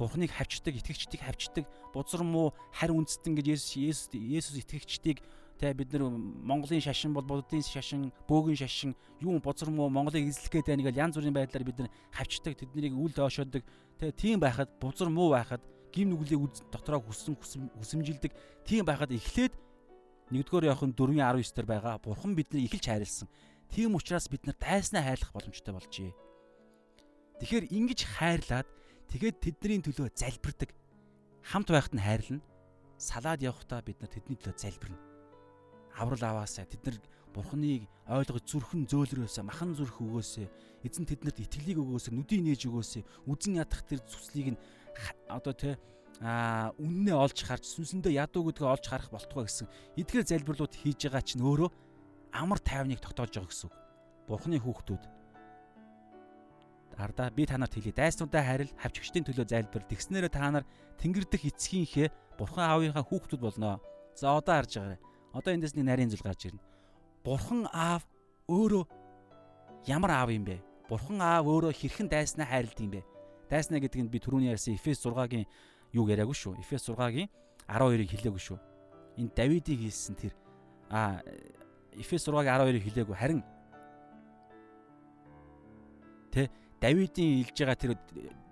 бурхныг хавчдаг, итгэгчдийг хавчдаг, бузар муу харь үндэстэн гэж Есүс Есүс итгэгчдийг Тэ бид нар Монголын шашин бол буддын шашин, бөөгийн шашин, юу бозор муу Монголыг эзлэх гэдэг нэг л янз бүрийн байдлаар бид нар хавчдаг, тэднийг үл доошоодог. Тэ тийм байхад бузар муу байхад гим нүглийг дотроо хүссэн хүсэмжилдэг. Тийм байхад эхлээд 1-р Иохан 4:19 дээр байгаа Бурхан биднийг эхэлж хайрлсан. Тийм учраас бид нар дайснаа хайрлах боломжтой болжээ. Тэгэхээр ингэж хайрлаад тэгээд тэдний төлөө залбирдаг. Хамт байхад нь хайрлна. Салаад явахдаа бид нар тэдний төлөө залбирна аврал аваасаа тэд нар бурхныг ойлгож зүрхэн зөөлрөөсөө махан зүрх өгөөсөө эзэн тэднэрт итгэлийг өгөөсөө нүдийг нээж өгөөсөө үзэн ядах тэр зүслийг нь одоо тэ а үннээ олж харж сүнсэндээ ядуу гэдгээ олж харах болтугай гэсэн эдгээр залбирлууд хийж байгаа чинь өөрөө амар тайвныг тогтоож байгаа гэсэн үг. Бурхны хүүхдүүд ардаа би та нарт хэлье дайснуудаа харил хавчгчдын төлөө залбир тэгснээрээ та нар тэнгэр дэх эцгийнхээ бурхан аавынхаа хүүхдүүд болно. За одоо харж байгаарай Одоо эндээс нэг нарийн зүйл гарч ирнэ. Бурхан аав өөрөө ямар аав юм бэ? Бурхан аав өөрөө хэрхэн дайснаа хайрлд юм бэ? Дайснаа гэдэг нь би түрүүний ярьсан Эфес 6-гийн юу яриаггүй шүү. Эфес 6-гийн 12-ыг хэлээгүй шүү. Энэ Давидыг хэлсэн тэр а Эфес 6-гийн 12-ыг хэлээгүй харин тэ Давидын хэлж байгаа тэр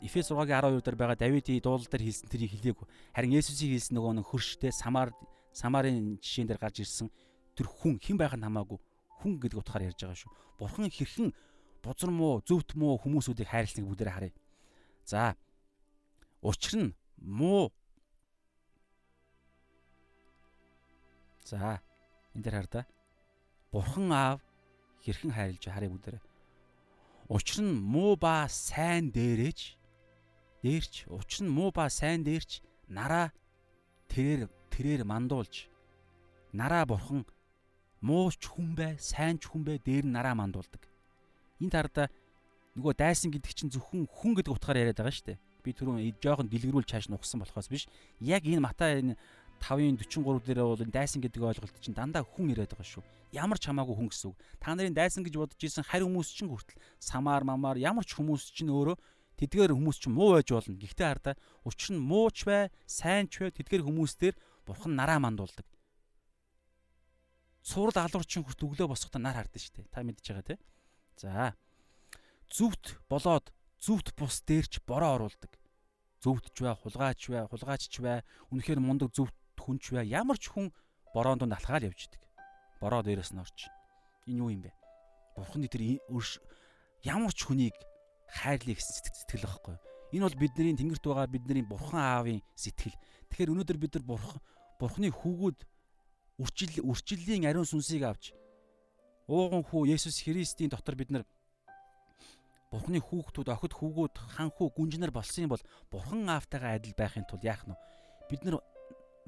Эфес 6-гийн 12 дээр байгаа Давидын дуулал дээр хэлсэн тэрийг хэлээгүй. Харин Есүсийг хэлсэн нөгөө нэг хөрштэй Самар Самарын жишээн дээр гарч ирсэн тэр хүн хэн байх нь хамаагүй хүн гэдэг утгаар ярьж байгаа шүү. Бурхан хэрхэн бузар муу, зөвхт муу хүмүүсүүдийг хайрлсныг бүгдээрээ харъя. За. Учир нь муу. За. Энд дээр хар да. Бурхан аав хэрхэн хайрлж харъя бүгдээрээ. Учир нь муу ба сайн дээрэж дээрч учир нь муу ба сайн дээрч нараа тэрээр тэрээр мандуулж нараа бурхан мууч хүн бай, сайн ч хүн бай дээр нь нараа мандуулдаг. Энэ тарда нөгөө дайсан гэдэг чинь зөвхөн хүн гэдэг утгаар яриад байгаа шүү дээ. Би түрүүн жоохон дэлгэрүүл чааш нухсан болохоос биш. Яг энэ Матай энэ 5-ын 43 дээр бол дайсан гэдэг ойлголт чинь дандаа хүн яриад байгаа шүү. Ямар ч хамаагүй хүн гэсэн үг. Та нарын дайсан гэж бодож исэн харь хүмүүс чинь хүртэл самаар мамаар ямар ч хүмүүс чинь өөрөө тэдгээр хүмүүс чинь муу байж болно. Гэхдээ хардаа учир нь мууч бай, сайн ч бай тэдгээр хүмүүс дээр Бурхан нараа мандуулдаг. Цуврал алуурчин хүрт өглөө босохдоо нар хардсан шүү дээ. Та мэдж байгаа тий. За. Зүвт болоод зүвт бус дээрч бороо оруулдаг. Зүвтч бай, хулгайч бай, хулгайчч бай, үнэхээр мундаг зүвт хүн ч вэ ямар ч хүн бороонд нь алхаад явж идэг. Бороо дээрээс нь орч. Энэ юу юм бэ? Бурхны тэр ямар ч хүнийг хайрлах сэтгэл байхгүй. Энэ бол бидний тэнгэрт байгаа бидний бурхан аавын сэтгэл. Тэгэхээр өнөөдөр бид нар бурхан бурхны хүүгүүд үрчил үрчлэлийн ариун сүнсийг авч ууган хүү Есүс Христийн дотор бид нар Бурхны хүүхдүүд охид хүүгүүд хан хүү гүнжнэр болсон юм бол Бурхан аавтайгаа адил байхын тулд яах нь вэ? Бид нар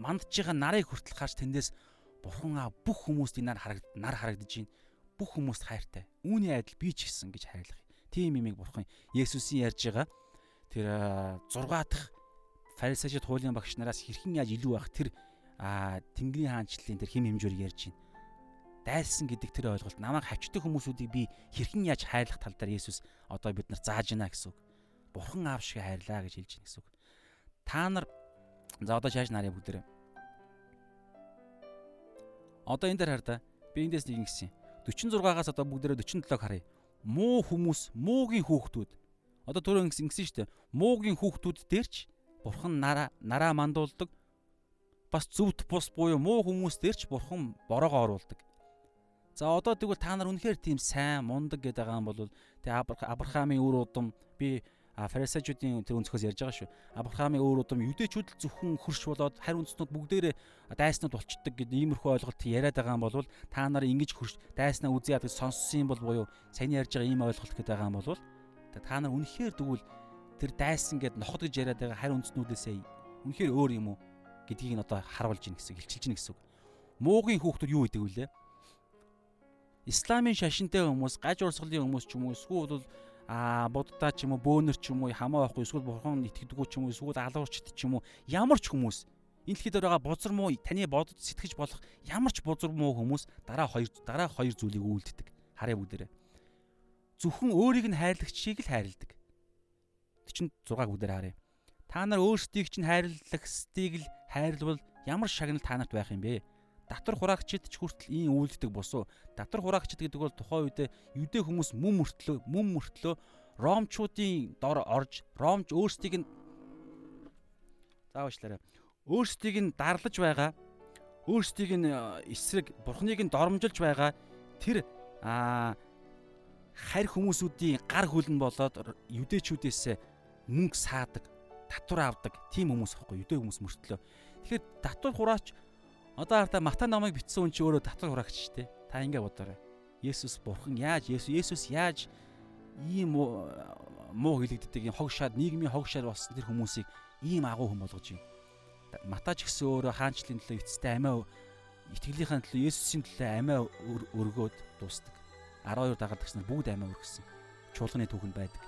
мандж байгаа нарыг хүртэл харж тэндээс Бурхан аав бүх хүмүүст нар харагд нар харагдаж байна. Бүх хүмүүст хайртай. Үүний адил би ч гэсэн гэж хайрлах. Тийм имийг Бурхан Есүсийн ярьж байгаа тэр 6 дахь фарисеучуд хуулийн багш нараас хэрхэн яаж илүү байх тэр Тэнгэрийн хаанчлалын тэр хим хэмжүүрийг ярьж байна. Дайлсан гэдэг тэр ойлголт намайг хавчдаг хүмүүсүүдийг би хэрхэн яаж хайрлах тал дээр Есүс одоо бид нар зааж байна гэсэн үг. Бурхан аав шиг хайрлаа гэж хэлж байна гэсэн үг. Та нар за одоо шааш нарыг бүгдээ. Одоо энэ дээр хар та би эндээс нэг ингэсэн. 46-аас одоо бүгдээ 47-г харъя. Муу хүмүүс, муугийн хүүхдүүд. Одоо түрүү ингэсэн шүү дээ. Муугийн хүүхдүүд дээрч бурхан нараа нараа мандуулдаг бас зөвд бус буюу муу хүмүүс дээр ч бурхан бороогоо оруулдаг. За одоо тэгвэл та нар үнэхээр тийм сайн мундаг гэдэг байгаа юм бол тэгээ Авраамийн үр удам би фарисеучуудын тэр өнцгөөс ярьж байгаа шүү. Авраамийн өөр удам юдэчүүд л зөвхөн хөрш болоод харь үндснүүд бүгдээрээ дайснууд болчдөг гэдэг иймэрхүү ойлголт яриад байгаа юм бол та нар ингэж хөрш дайснаа үзье яддаг сонссон юм бол буюу саяны ярьж байгаа ийм ойлголт гэдэг байгаа юм бол та нар үнэхээр тэгвэл тэр дайсан гэд ноход гэж яриад байгаа харь үндснүүдээсээ үнэхээр өөр юм уу гэдгийг нь одоо харуулж ийн гэсэн хэлчилж ийн гэсэн үг. Муугийн хүүхдүүд юу гэдэг вүлээ? Исламын шашинтай хүмүүс, гаж урсгалын хүмүүс ч юм уу эсвэл а буддаа ч юм уу бөөнөр ч юм уу хамаа байхгүй эсвэл бурхан итгэдэггүй ч юм уу эсвэл алуурчд ч юм уу ямар ч хүмүүс. Энэ дэлхийд байгаа бузар муу таны бодод сэтгэж болох ямар ч бузар муу хүмүүс дараа хоёр дараа хоёр зүйлийг үйлддэг. Харъя бүгдээрээ. Зөвхөн өөрийг нь хайрлагчийг л хайрладаг. 46 бүгдээр харъя. Та нар өөрсдийг чинь хайрлагчдыг л хайрлбал ямар шагнал та нарт байх юм бэ Татвар хураагчид ч хүртэл ийм үйлддэг босуу. Татвар хураагчид гэдэг бол тухайн үед юдэ хүмүүс мөн мөртлөө мөн мөртлөө ромчуудын дор орж ромч өөрсдийг нь заавчлаарай. Өөрсдийг нь дарлаж байгаа өөрсдийг нь э, эсрэг бурхныг нь дормжилж байгаа тэр харь хүмүүсүүдийн гар хөлн болоод юдэчүүдээс мөнгө саадаг, татвар авдаг тийм хүмүүс байхгүй юдэ хүмүүс мөртлөө. Тэгэхээр татвар хураач Одоо хараа Матай номыг бичсэн хүн чи өөрөө татвар хураагч шүү дээ. Та ингэ бодоорой. Есүс бурхан яаж Есүс яаж ийм муу хэлэгддэг ийм хог шаад нийгмийн хог шаад болсон тэр хүмүүсийг ийм агуу хүн болгож юм. Матай ч гэсэн өөрөө хаанчлалын төлөө эцэстээ амиа итгэлийнхэн төлөө Есүсийн төлөө амиа өргөөд дуустдаг. 12 дагалдагч нар бүгд амиа өргөсөн. Чуулганы түүхэнд байдаг.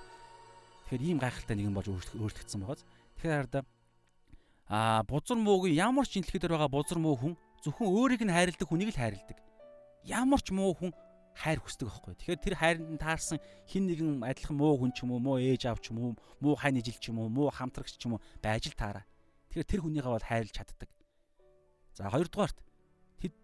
Тэгэхээр ийм гайхалтай нэгэн болж өөрчлөгдсөн байгааз. Тэгэхээр хараа а бузар муугийн ямар ч инлэхэд байгаа бузар муу хүн зөвхөн өөрийг нь хайрладаг хүнийг л хайрладаг. Ямар ч муу хүн хайр хүсдэг байхгүй. Тэгэхээр тэр хайранд таарсан хин нэгэн адилхан муу хүн ч юм уу, муу ээж аав ч юм уу, муу хань ижил ч юм уу, муу хамтрагч ч юм уу байж л таараа. Тэгэхээр тэр хүнийгээ бол хайрлж чаддаг. За хоёрдугаарт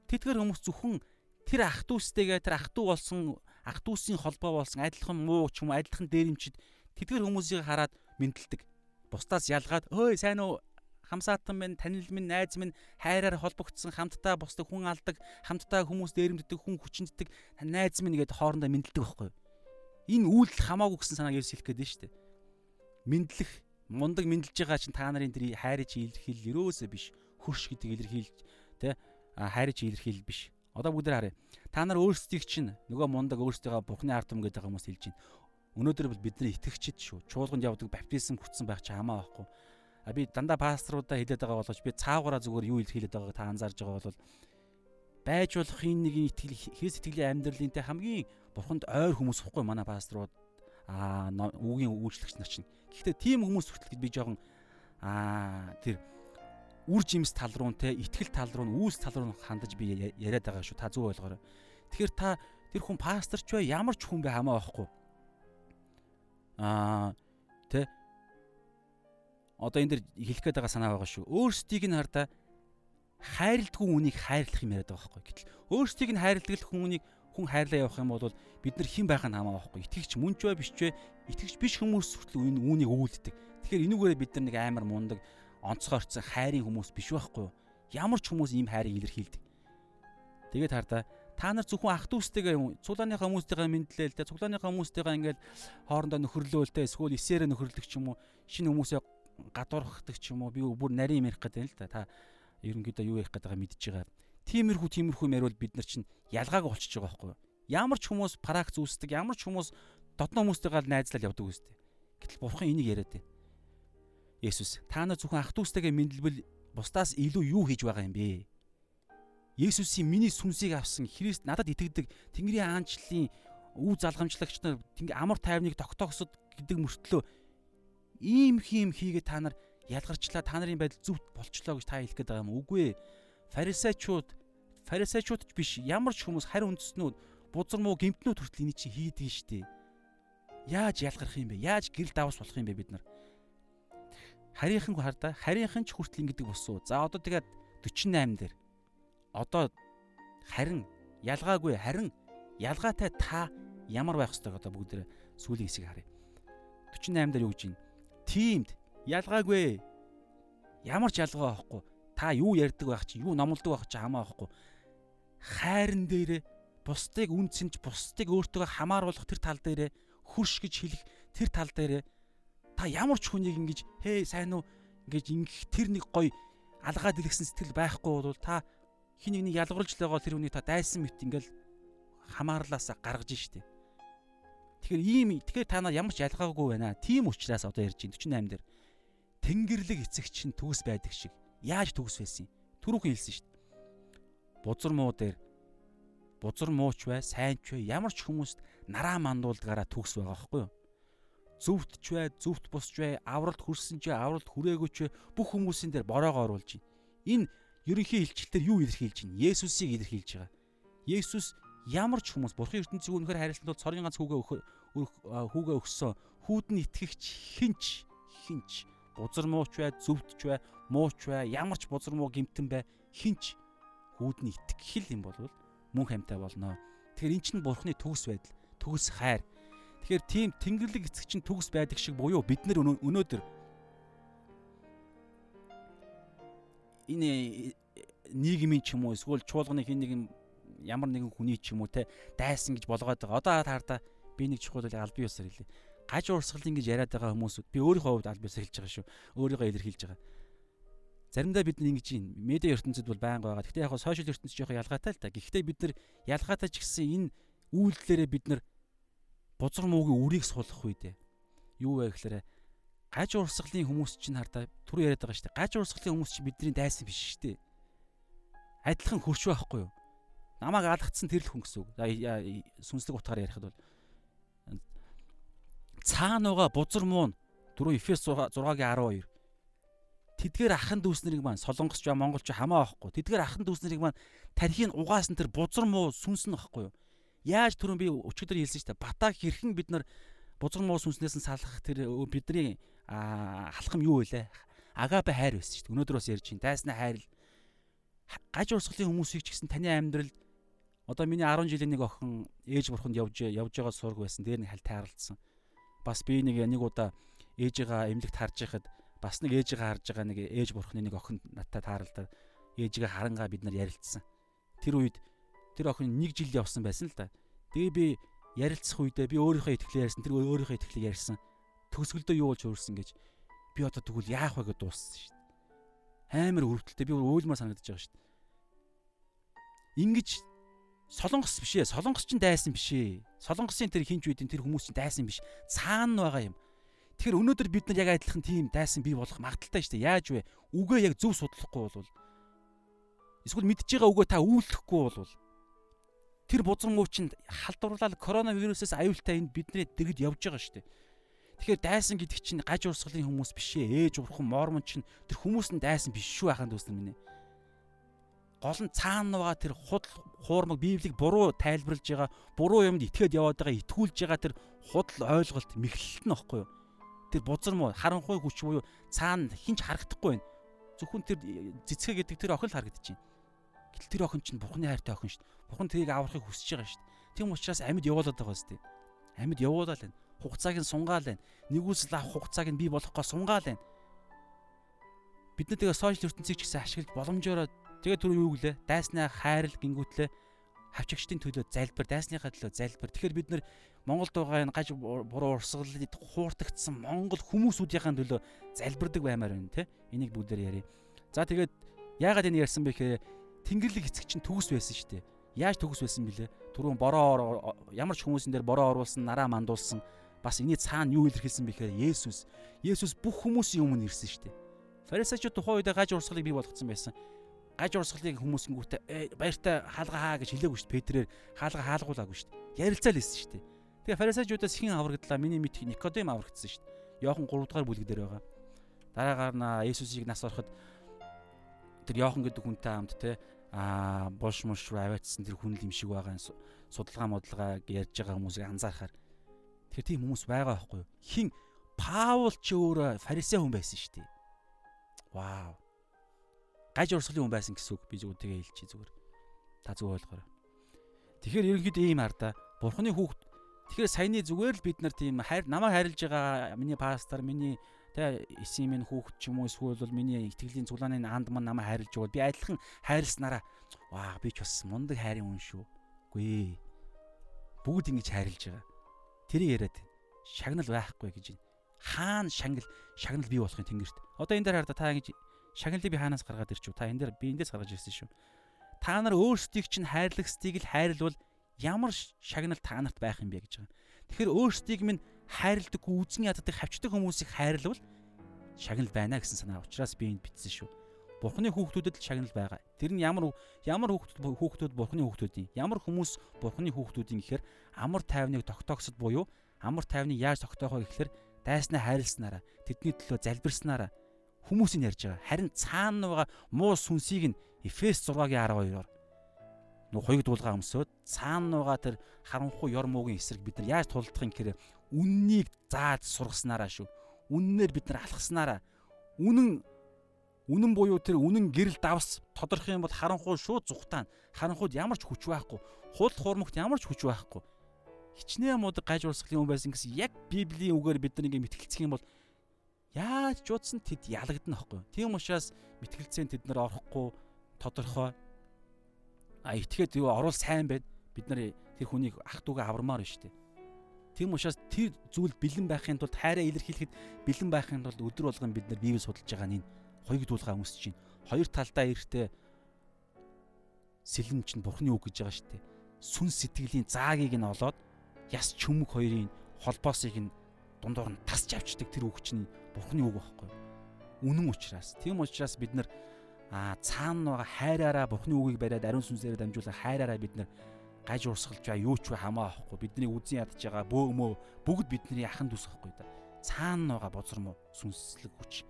тэтгэр хүмүүс зөвхөн тэр ах дүүстэйгээ тэр ах дүү болсон ах дүүсийн холбоо болсон адилхан муу ч юм уу, адилхан дээрэмчид тэтгэр хүмүүсийг хараад мэдлдэг. Бусдаас ялгаад өөй сайн уу хамсаатан минь, танил минь, найз минь хайраар холбогдсон хамтдаа бусдаг хүн алдаг, хамтдаа хүмүүс дээрэмддэг, хүн хүчнэддэг найз минь гэдээ хоорондоо мэдлдэг байхгүй юу? Энэ үйлдэл хамаагүй гэсэн санааг Есүс хэлэх гээд нь шүү дээ. Мэдлэх, мундаг мэдлж байгаа чинь та нарын тэр хайрыг илэрхийлэл өрөөсөө биш, хөрш гэдэг илэрхийлж тэ хайрыг илэрхийлэл биш. Одоо бүгд харъя. Та нар өөрсдийг чинь нөгөө мундаг өөрсдийнхөө Бурхны ард түмэн гэдэг хүмүүс хэлж байна. Өнөөдөр бол бидний итгэгчид шүү. Чуулганд явдаг баптизм хүртсэн байх чи хамаа байхгүй А би дандаа пасторудаа хэлээд байгаа болооч би цаагаараа зүгээр юу хэлээд байгааг та анзаарж байгаа бол байж болох энэ нэг итгэл Христ итгэлийн амьдралынтай хамгийн бурханд ойр хүмүүс ихгүй манай пасторууд аа үгийн үйлчлэгч нар чинь. Гэхдээ тийм хүмүүс хүртэл би жоохон аа тэр үр жимс тал руу те итгэл тал руу үүс тал руу хандаж би яриад байгаа шүү. Та зөв ойлгоорой. Тэгэхээр та тэр хүн пасторч бай ямар ч хүн бэ хамаа байхгүй. Аа тэ одоо энэ дэр хэлэх гээд байгаа санаа байгаа шүү. Өөрсдийг нь хардаа хайрладгүй хүнийг хайрлах юм яриад байгаа байхгүй. Гэтэл өөрсдийг нь хайрладаг хүнийг хүн хайрлаа явах юм бол бид нар хэн байх нь хамаа байхгүй. Итгэгч мөн ч бай биш ч бай. Итгэгч биш хүмүүс хүртэл энэ үүнийг үүлддэг. Тэгэхээр энүүгээрээ бид нар нэг амар мундаг онцгойрцсон хайрын хүмүүс биш байхгүй юу? Ямар ч хүмүүс ийм хайрыг илэрхийлдэг. Тэгээд хардаа та нар зөвхөн ах дүүстэйгээ цуглааныхаа хүмүүстэйгээ мэдлээл тэ цуглааныхаа хүмүүстэйгээ ингээл хоорондоо нөхөрлөөл тэ эсвэл эсээрээ нөхөрлөх ч юм уу шинэ хүмүүсээ гадуурхдаг ч юм уу би бүр нарийн юм ярих гэдэг л да. Та ерөнхийдөө юу ярих гэдэг мэдж байгаа. Тиймэрхүү тиймэрхүү юм ярил бид нар чинь ялгааг болчихж байгаа байхгүй юу? Ямар ч хүмүүс парак зүүсдэг, ямар ч хүмүүс дотно хүмүүстэйгээ найзлал явдаг үстэй. Гэтэл бурхан энийг яриад байна. Есүс та нар зөвхөн ах дүүстэйгээ мэдлбэл бусдаас илүү юу хийж байгаа юм бэ? Есүсийн миний сүнсийг авсан Христ надад итгэдэг Тэнгэрийн аанчлалын үе залгамжлагч нар амар тайвныг тогтоогсод гэдэг мөртлөө ийм хийм хийгээ та нар ялгарчлаа та нарын байдал зөв болчлоо гэж та хэлэх гээд байгаа юм үгүй ээ. Фарисеучуд фарисеучуд ч биш ямар ч хүмүүс харь үндэснүүд бузар муу гимтнүүд хүртэл энийг чи хийдэг нь штэ. Яаж ялгарх юм бэ? Яаж гэрэл давс болох юм бэ бид нар? Харийнхан хардаа харийнхан ч хүртэл ингэдэг босуу. За одоо тэгээд 48 дээр одоо харин ялгаагүй харин ялгаатай та ямар байх ёстой одоо бүгд сүүлийн хэсгийг харъя. 48 дээр юу гэж байна? Тиймд ялгаагүй. Ямар ч ялгаа байхгүй. Та юу ярьдаг байх чи, юу номлодог байх чи хамаа байхгүй. Хайран дээрээ бусдыг үнцэнж, бусдыг өөртөө хамааруулах тэр тал дээрээ хөрш гэж хэлэх тэр тал дээрээ та ямар ч хүнийг ингэж хээ сайн уу ингэж ингэх тэр нэг гоё алгаад илгсэн сэтгэл байхгүй бол та хин нэг нэг ялгуулж байгаа тэр хүнийг та дайсан мэт ингээл хамаарлаасаа гаргаж штэ. Тэгэхээр ийм тэгэхээр та нар ямар ч ялгаагүй байна. Тийм учраас одоо ярьж байна 48 дээр Тэнгэрлэг эцэг чинь төгс байдаг шиг. Яаж төгс байсан юм? Түрүүхэн хэлсэн шүү дээ. Бузар муу дээр бузар мууч бай, сайн ч бай, ямар ч хүмүүст нараа мандуулдгаараа төгс байгаа байхгүй юу? Зүвт ч бай, зүвт бусч бай, авралт хүрсэн ч, авралт хүрээгүй ч бүх хүмүүсийн дээр бороогоо оруулж байна. Энэ ерөнхий хилчилтээр юу илэрхийлж байна? Есүсийг илэрхийлж байгаа. Есүс ямар ч хүмүүс Бурхын ертөнцийг үнэхээр харилцсан тул цорын ганц хүүгээ хүүгээ өгсөн. Хүүд нь итгэгч хинч хинч бузар мууч бай, зүвтч бай, мууч бай, ямар ч бузар муу гимтэн бай, хинч хүүдний итгэл юм бол мөн хамтай болно. Тэгэхээр эн чинь бурхны төгс байдал, төгс хайр. Тэгэхээр тийм тэнгэрлэг эцэг чинь төгс байдаг шиг буюу бид нар өнөөдөр энэ нийгмийн ч юм уу эсвэл чуулганы хин нэгэн ямар нэгэн хүний ч юм уу те дайсан гэж болгоод байгаа. Одоо таарда би нэг чухал албан ёсоор хэлээ гаж урсгалын гэж яриад байгаа хүмүүсүүд би өөрийнхөө хувьд аль бисаа хэлж байгаа шүү. Өөрийгөө илэрхийлж байгаа. Заримдаа бид нэг ингэж юм. Медиа ертөнцид бол байнга байгаа. Гэхдээ яг хаа сошиал ертөнцид жоохон ялгаатай л та. Гэхдээ бид нар ялгаатай ч гэсэн энэ үйлдэлээрээ бид нар бузар муугийн үрийг суулгах үедээ юу вэ гэхээр гаж урсгалын хүмүүс чинь хардаа түр яриад байгаа шүү дээ. Гаж урсгалын хүмүүс чинь бидний дайсан биш шүү дээ. Адилхан хөрч байхгүй юу? Намайг алгацсан тэр л хүн гэсэн үг. Сүнслэг утгаар ярихад бол. Цаана байгаа бузар муун 4 Эфес 6-гийн 12 тэдгээр ахын дүүс нарыг маань солонгосч ба монголч хамаа авахгүй. Тэдгээр ахын дүүс нарыг маань тархийг угаасан тэр бузар муу сүнс нь байхгүй юу? Яаж түрүүн би өчигдөр хэлсэн шүү дээ батаг хэрхэн бид нар бузар муу сүнснээс нь салах тэр бидний халахам юу вэ агапе хайр байсан шүү дээ өнөөдөр бас ярьж байна дайсны хайр гаж урсгалын хүмүүсийг ч гэсэн таны амьдралд одоо миний 10 жилийн нэг охин ээж бурханд явж явж байгаа сург байсан дээр нэг хальт тааралцсан бас би нэг нэг удаа ээжигээ эмнэлэгт харж байхад бас нэг ээжигээ харж байгаа нэг ээж бурхны нэг охин надтай тааралдаад ээжигээ харангаа бид нар ярилцсан. Тэр үед тэр охин нэг жил явсан байсан л да. Тэгээ би ярилцах үедээ би өөрийнхөө итгэлээ ярьсан. Тэр өөрийнхөө итгэлийг ярьсан. Төгсгөлдөө юу болж өөрсөн гэж би одоо тэгвэл яах вэ гэж дууссан шүү дээ. Амар өвдөлтөй би өөлмөр санагдаж байгаа шүү дээ. Ингиж Солонгос биш ээ. Солонгос ч дайсан биш ээ. Солонгосын тэр хинж үйдийн тэр хүмүүс ч дайсан биш. Цаана байгаа юм. Тэгэхээр өнөөдөр бид нар яг адилхан тийм дайсан бий болох магадaltaй шүү дээ. Яаж вэ? Үгээ яг зөв судлахгүй болвол эсвэл мэдж байгаа үгээ та үүлдэхгүй болвол тэр бузар муу чинь халдварлал коронавирусээс аюултай энд бидний дэргэд явж байгаа шүү дээ. Тэгэхээр дайсан гэдэг чинь гаж урсгалын хүмүүс биш ээ. Ээж урхан мормон чинь тэр хүмүүс нь дайсан биш шүү ахын дүүс нар минь гол нь цаана байгаа тэр худал хуурмаг библийг буруу тайлбарлаж байгаа буруу юмд итгээд яваад байгаа итгүүлж байгаа тэр худал ойлголт мэхлэлт нь баггүй юу? Тэр бузар муу харанхуй хүч буюу цаана хинч харагдахгүй байна. Зөвхөн тэр цэцгэ гэдэг тэр охин л харагдаж байна гэтэл тэр охин чинь бурхны хайртай охин шүү дээ. Бурхан тэрийг аврахыг хүсэж байгаа шүү дээ. Тийм учраас амьд явуулаад байгаа шүү дээ амьд явуулаад байна. Хугацааг нь сунгаал байна. Нэгүсэл авах хугацааг нь бий болгохгоо сунгаал байна. Бид нар тэгээ сошиал ертөнцийг ч гэсэн ашиглаж боломжоор Тэгээ түр юу гэлээ? Дайсны хайрл гингүүтлээ хавчигчдын төлөө залбир, дайсныхаа төлөө залбир. Тэгэхээр бид нар Монголд байгаа энэ гаж буруу урсгалыг хууртагдсан монгол хүмүүсүүдийн төлөө залбирдаг баймаар байна те. Энийг бүгдээр ярив. За тэгээд яагаад энэ ярьсан бэ гэхээр Тэнгэрлэг эцэг чинь төгс байсан шүү дээ. Яаж төгс байсан бэлээ? Түрүүн бороо ямар ч хүмүүсийн дээр бороо оруулсан, нараа мандуулсан. Бас эний цаана юу илэрхийлсэн бэ гэхээр Есүс. Есүс бүх хүмүүсийн өмнө ирсэн шүү дээ. Фарисеучуд тухайн үед гаж урсгалыг бий болгоцсон байсан гаж урсгалыг хүмүүсэнгүүтээ «Э, баяртай хаалга хаа гэж хэлээгүй шүү дээ. Петрээр хаалга хаалгуулаагүй шүү дээ. Ярилцаал хэлсэн шүү дээ. Тэгээ фарисеучудаас хэн аврагдлаа? Миний мэдх Никодем аврагдсан шүү дээ. Йохан 3 дугаар бүлэг дээр байгаа. Дараагаар нь Есүсийг нас ороход тэр Йохан гэдэг хүнтэй хамт те аа бош мош аваачсан тэр хүн л юм шиг байгаа судалгаа модлага ярьж байгаа хүмүүсийг анзаарахаар тэгэхээр тийм хүмүүс байгаа байхгүй юу? Хин Паул ч өөрөө фарисей хүн байсан шүү дээ. Вау гаж урсгалын хүн байсан гэсэн үг би зүгээр тэгээ хэлчихье зүгээр. Та зөв ойлгоорой. Тэгэхээр ерөнхийдөө ийм хар да. Бурхны хүүхд тэгэхээр саяны зүгээр л бид нар тийм хайр намайг хайрлж байгаа миний пастор, миний тэ эсийн минь хүүхд ч юм уу эсвэл бол миний итгэлийн цуглааны анд мань намайг хайрлж байгаа. Би адилхан хайрласнараа ваа би ч бас мундаг хайрын хүн шүү. байхгүй. Бүгд ингэж хайрлаж байгаа. Тэрийг яриад шагнал байхгүй гэж байна. Хаана шагнал шагнал бий болохын тэнгэрт. Одоо энэ дээр хараа та ингэж шагналыг би хаанаас гаргаад ирчихв. Та энэ дээр би эндээс гаргаж ирсэн шүү. Та нар өөрсдийг чинь хайрлагсдыг л хайрлвал ямар шагнал та нарт байх юм бэ гэж байгаа. Тэгэхээр өөрсдийг минь хайрладаг, үзэн яддаг, хавчдаг хүмүүсийг хайрлавал шагнал байна гэсэн санаа учраас би энд бичсэн шүү. Бурхны хүүхдүүдэд л шагнал байгаа. Тэр нь ямар ямар хүүхдүүд хүүхдүүд Бурхны хүүхдүүдийн ямар хүмүүс Бурхны хүүхдүүдийн гэхээр амар тайвныг тогтоогсод буюу амар тайвныг яаж тогтоох вэ гэхээр дайснаа хайрласнараа тэдний төлөө залбирснараа хүмүүсийг ярьж байгаа. Харин цаана байгаа муу сүнсийг нь Эфес 6-гийн 12-оор нөгөө хоёуг дуулгаа өмсөөд цаана байгаа тэр харанхуй ёр муугийн эсрэг бид нар яаж тулдах юм гэхээр үннийг зааж сургаснараа шүү. Үннээр бид нар алхаснараа үнэн үнэн буюу тэр үнэн гэрэл давс тодорхой юм бол харанхуй шууд зүхтаана. Харанхуйд ямар ч хүч байхгүй. Худал хуурмагт ямар ч хүч байхгүй. Хичнээн муудаг гаж урсгалын хүн байсан гэсэн яг Библийн үгээр бид нар ингэ мэтгэлцэх юм бол яаж ч удсан тэд ялагдана аахгүй. Тийм учраас мэтгэлцэн тэд нар орохгүй тодорхой а итгээд юу орвол сайн байд бид нар тэр хүнийг ах トゥ угаа авармаар байна шүү дээ. Тийм учраас тэр зүйл бэлэн байхын тулд хайраа илэрхийлэхэд бэлэн байхын тулд өдөр болгон бид нар Библийг судалж байгаа нь хоёуг дуулгаа өмсөж байна. Хоёр талдаа эрэхтэй сэлэн чинь бурхны үг гэж байгаа шүү дээ. Сүн сэтгэлийн заагийг нь олоод яс чөмөг хоёрын холбоосыг нь дундуур нь тасч авчдаг тэр үг чинь бурхны үг байхгүй. Үнэн учраас. Тийм учраас бид нар а цаана байгаа хайраараа бурхны үгийг бариад ариун сүнсээр дамжуулан хайраараа бид нар гаж урсгалж байгаа юу ч хамаа авахгүй. Бидний үзэн ядж байгаа бөө мөө бүгд бидний ахын дүүс байхгүй да цаана байгаа бозор муу сүнслэг хүч.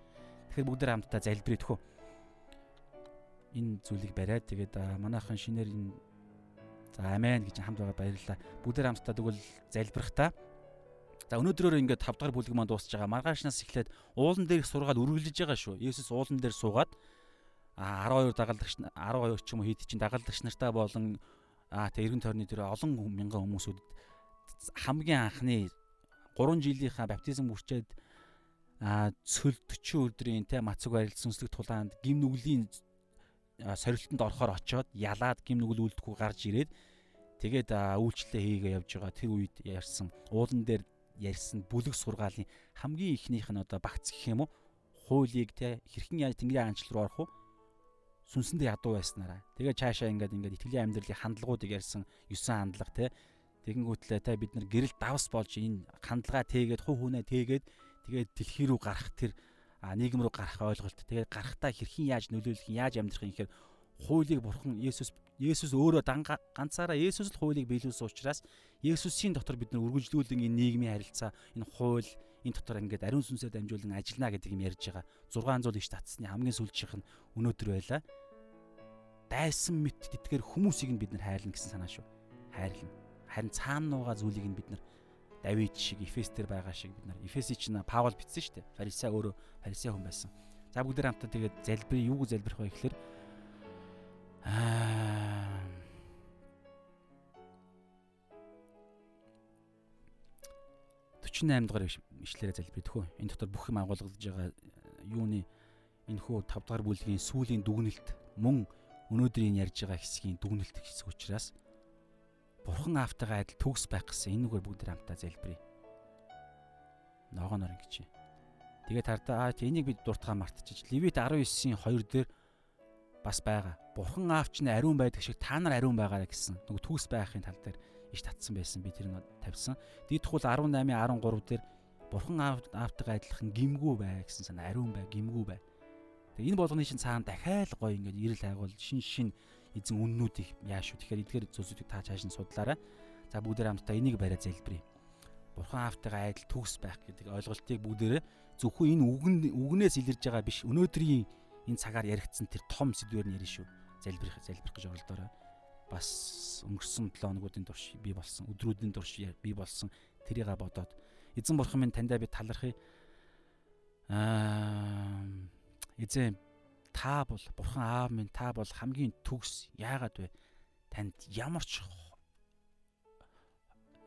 Тэгэхээр бүгдээр хамтдаа залбирэх хөө энэ зүйлийг бариад тэгээд манайхан шинээр энэ за амен гэж хамт байгаа баярлалаа. Бүгдээр хамтдаа тэгвэл залбирах та За өнөөдрөөр ингээд 5 дахь бүлэг маань дуусж байгаа. Маргаашнаас эхлээд уулан дээр сургаад үргэлжлэж байгаа шүү. Есүс уулан дээр суугаад а 12 дагалдагч 12 ч юм уу хэд чинь дагалдагч нартай болон тэг эргэн тойрны тэр олон мянган хүмүүсүүд хамгийн анхны 3 жилийнхаа баптизм үрчээд цөл 40 өдрийн те мацаг барилдсан сүнслэг тулаанд гим нүглийн сорилтонд орохоор очоод ялаад гим нүгэл үлдэхгүй гарч ирээд тэгээд үйлчлэлээ хийгээ явж байгаа тэр үед ярьсан уулан дээр ярьсан бүлэг сургаалын хамгийн ихнийх нь одоо багц гэх юм уу хуулийг те хэрхэн яаж тэнгэрийн аанчл руу орох вэ сүнсэндээ ядуу байснараа. Тэгээ цаашаа ингээд ингээд итгэлийн амьдралын хандлагуудыг ярьсан 9 хандлага те. Тэгэнгүүтлээ те бид нар гэрэл давс болж энэ хандлага тээгээд хуу хүнээ тээгээд тэгээд дэлхий рүү гарах тэр нийгэм рүү гарах ойлголт. Тэгээд гарахтаа хэрхэн яаж нөлөөлөх яаж амьдрах юм гэхээр хуулийг бурхан Есүс Есүс өөрөө ганцаараа Есүс л хуулийг биелүүлсэн учраас Есүсийн дотор бид нар үргэлжлүүлэн энэ нийгмийн харилцаа, энэ хууль, энэ дотор ингээд ариун сүнсээр дамжуулан ажиллана гэдэг юм ярьж байгаа. 600 иш татсны хамгийн сүүлчийнх нь өнөөдөр байлаа дайсан мэт тэтгэр хүмүүсийг нь бид нар хайрлна гэсэн санаа шүү. Хайрлна. Харин цаана нуугаа зүйлийг нь бид нар Давид шиг Эфес дээр байгаа шиг бид нар Эфесийн чинь Паул бичсэн шүү дээ. Фарисеа өөрөө фарисеа хүн байсан. За бүгд хамтдаа тэгээд залбирыг юу залбирх вэ гэхээр 48 дугаар ишлэрээ залбирх хөө. Энэ дотор бүх юм агуулгадж байгаа юуны энэ хөө 5 дугаар бүлгийн сүүлийн дүгнэлт мөн өнөөдрийн ярьж байгаа хэсгийн дүгнэлт хэсэг учраас Бурхан аавтайгаа адил төгс байх гэсэн энэ үгээр бүгд хамтаа залбирая. Ногоо нор ингэж. Тэгээд тардаа энийг бид дуртахаа мартчих. Левит 19-ийн 2 дээр бас байгаа. Бурхан аавч нь ариун байдаг шиг та нар ариун байгаарай гэсэн. Нөгөө төгс байхын тал дээр иш татсан байсан. Би тэр нь тавьсан. Дийдхул 18-ийн 13 дээр Бурхан аавтайгаа адилхан гимгүү бай гэсэн санаа ариун бай, гимгүү бай. Тэгээ энэ болгоны шин цаана дахиад гоё ингээд ирэл хайгуул шин шин эзэн үннүүдийг яаш шүү. Тэгэхээр эдгээр зүйлсүүдийг та цааш нь судлаарай. За бүгдээр хамтдаа энийг бариа залбирая. Бурхан аавтайгаа айдал төгс байх гэдэг ойлголтыг бүгдээрээ зөвхөн энэ үгэн үгнээс илэрж байгаа биш. Өнөөдрийн энэ цагаар яригдсан тэр том сэдвээр нь ярина шүү. Залбирах залбирах гэж оролдоорой. Бас өнгөрсөн 7 өнөгийн турш би болсон, өдрүүдийн турш би болсон тэрийг бодоод эзэн бурхан минь таньдаа би талархъя. Аа Эзэн та бол бурхан аав минь та бол хамгийн төгс яагаад вэ? Танд ямар ч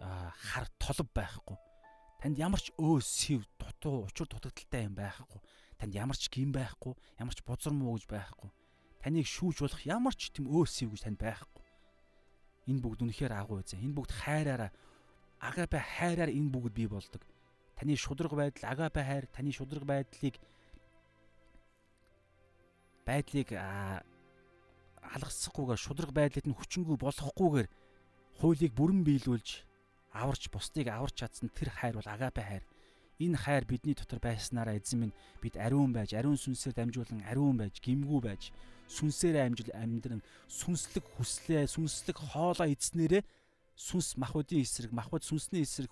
хар толб байхгүй. Танд ямар ч өө сэв дутуу учир дутагдaltaй юм байхгүй. Танд ямар ч гин байхгүй, ямар ч бузар муу гэж байхгүй. Таныг шүүж болох ямар ч тийм өө сэв гэж танд байхгүй. Энэ бүгд үнэхээр агуу эзэн. Энэ бүгд хайраараа агапе хайраар энэ бүгд бий болдог. Таны шудраг байдал агапе хайр таны шудраг байдлыг байдлыг алгасахгүйгээр шудраг байдлыг нь хүчингү болгохгүйгээр хуулийг бүрэн биелүүлж аварч бусдыг аварч чадсан тэр хайр бол агапе хайр. Энэ хайр бидний дотор байснараа эзэн минь бид ариун байж, ариун сүнсээр дамжуулан ариун байж, гимгүү байж, сүнсээр амжил амьдран сүнслэг хүслээ, сүнслэг хоолоо эзнэрээ сүнс махбодын эсрэг, махбод сүнсний эсрэг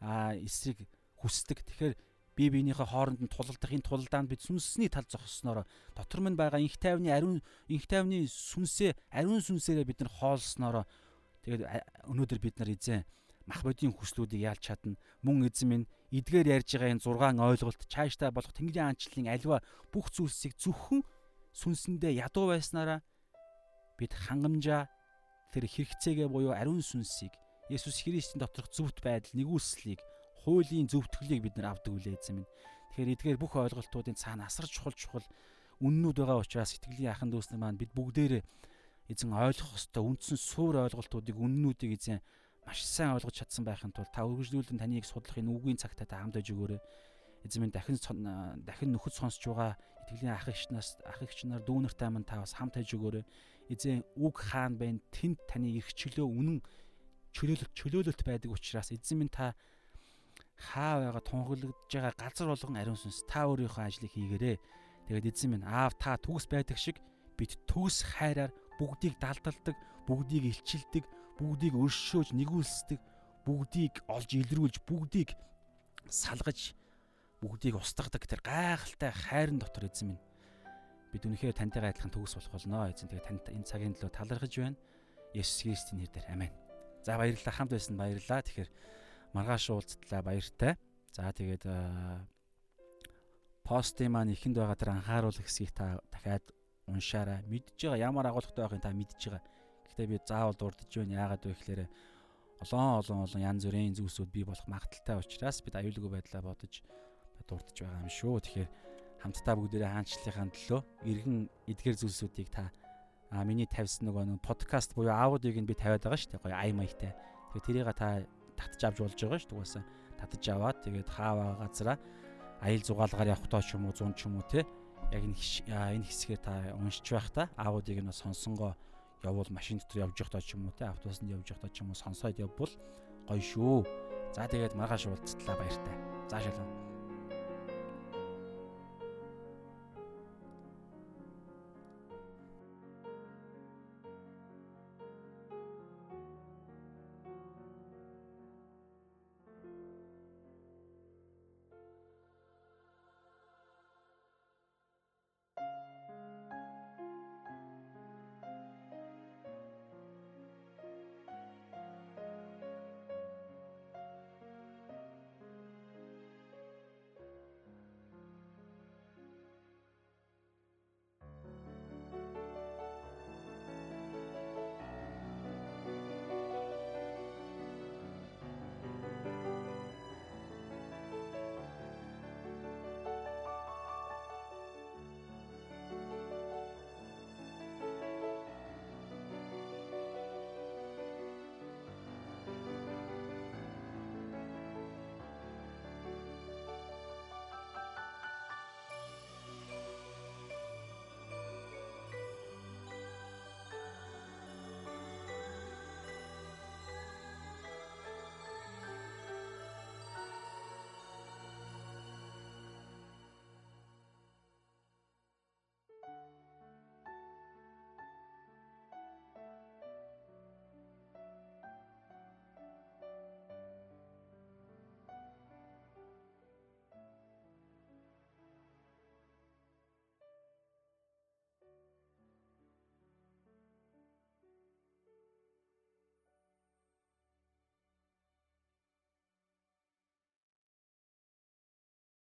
а эсрэг хүсдэг. Тэгэхээр бие биенийхээ хооронд нь тулалдах энэ тулалдаанд бид сүнсний тал зогссноор дотор минь байгаа инх тайвны ариун инх тайвны сүнсээ ариун сүнсээрээ бид нар хоолсноор тэгээд өнөөдөр бид нар эзэн мах бодийн хүслүүдийг яалч чадна мөн эзэн минь эдгээр ярьж байгаа энэ 6 ойлголт цаашдаа болох Тэнгэрийн аанчлалын альва бүх зүйлсийг зөвхөн сүнсэндээ ядуу байснараа бид хангамжаа тэр хэрэгцээгээ буюу ариун сүнсийг Есүс Христийн доторх зөвхт байдал нэгүслийг хуулийн зөвтгөлийг бид нар авдаг үлээ эзэн минь. Тэгэхээр эдгээр бүх ойлголтуудын цаана асар чухал чухал үннүүд байгаа учраас сэтгэлийн яхан дүүс нар маань бид бүгдээрээ эзэн ойлгох ёстой үндсэн суур ойлголтуудыг үннүүдийг эзэн маш сайн ойлгож чадсан байхын тулд та үргэлжлүүлэн таныг судлахын үгийн цагтаа та хамт байж өгөөрэй. Эзэн минь дахин дахин нөхөд сонсож байгаа итгэлийн ах эгчнээс ах эгч нар дүүнертэй минь та бас хамт байж өгөөрэй. Эзэн үг хаан байна тэнд таны эрх чөлөө үнэн чөлөөлөлт чөлөөлөлт байдаг учраас эзэн минь та хаа байгаа тунхаглагдж байгаа газар болгон ариун сүнс та өөрийнхөө ажлыг хийгээрэй. Тэгээд эзэн минь аав та төгс байдаг шиг бид төгс хайраар бүгдийг далдалдаг, бүгдийг илчилдэг, бүгдийг өршөөж нэгүүлсдэг, бүгдийг олж илрүүлж, бүгдийг салгаж, бүгдийг устгадаг тэр гайхалтай хайрын дотор эзэн минь бид үнэхээр тантай адилхан төгс болох болно. Эзэн тэгээд танд энэ цагийн төлөө талархаж байна. Есүс Христийн нэрээр аминь. За баярлалаа хамт байсан баярлалаа. Тэгэхээр маргааш уулзтлаа баяртай. За тэгээд постын маань ихэнд байгаа тэр анхааруулах хэсгийг та дахиад уншаарай. Мэдж байгаа ямар агуулгатай байхыг та мэдж байгаа. Гэхдээ би заавал дурдж байна. Яагаад вэ гэхээр олон олон олон янз бүрийн зүйлсүүд бий болох магадaltaй учраас бид аюулгүй байдлаа бодож дурдж байгаа юм шүү. Тэгэхээр хамтдаа бүгдээрээ хаанчлалынхаа төлөө эргэн эдгээр зүйлсүүдийг та а миний тавьсан нөгөө подкаст буюу аудиог нь би тавиад байгаа шүү дээ. Гоё ай маягтай. Тэгэхээр тэрийг та татж авч болж байгаа ш. Тугаасаа татж аваад тэгээд хааваа газараа аял зугаалгаар явах тоо ч юм уу зун ч юм уу те яг энэ энэ хэсгээр та уншиж байх та аудиог нь сонсонгоо явуул машин дотор явж явах тоо ч юм уу те автобусанд явж явах тоо ч юм уу сонсоод явбал гоё шүү. За тэгээд маргааш уулзтлаа баяртай. За шалаа.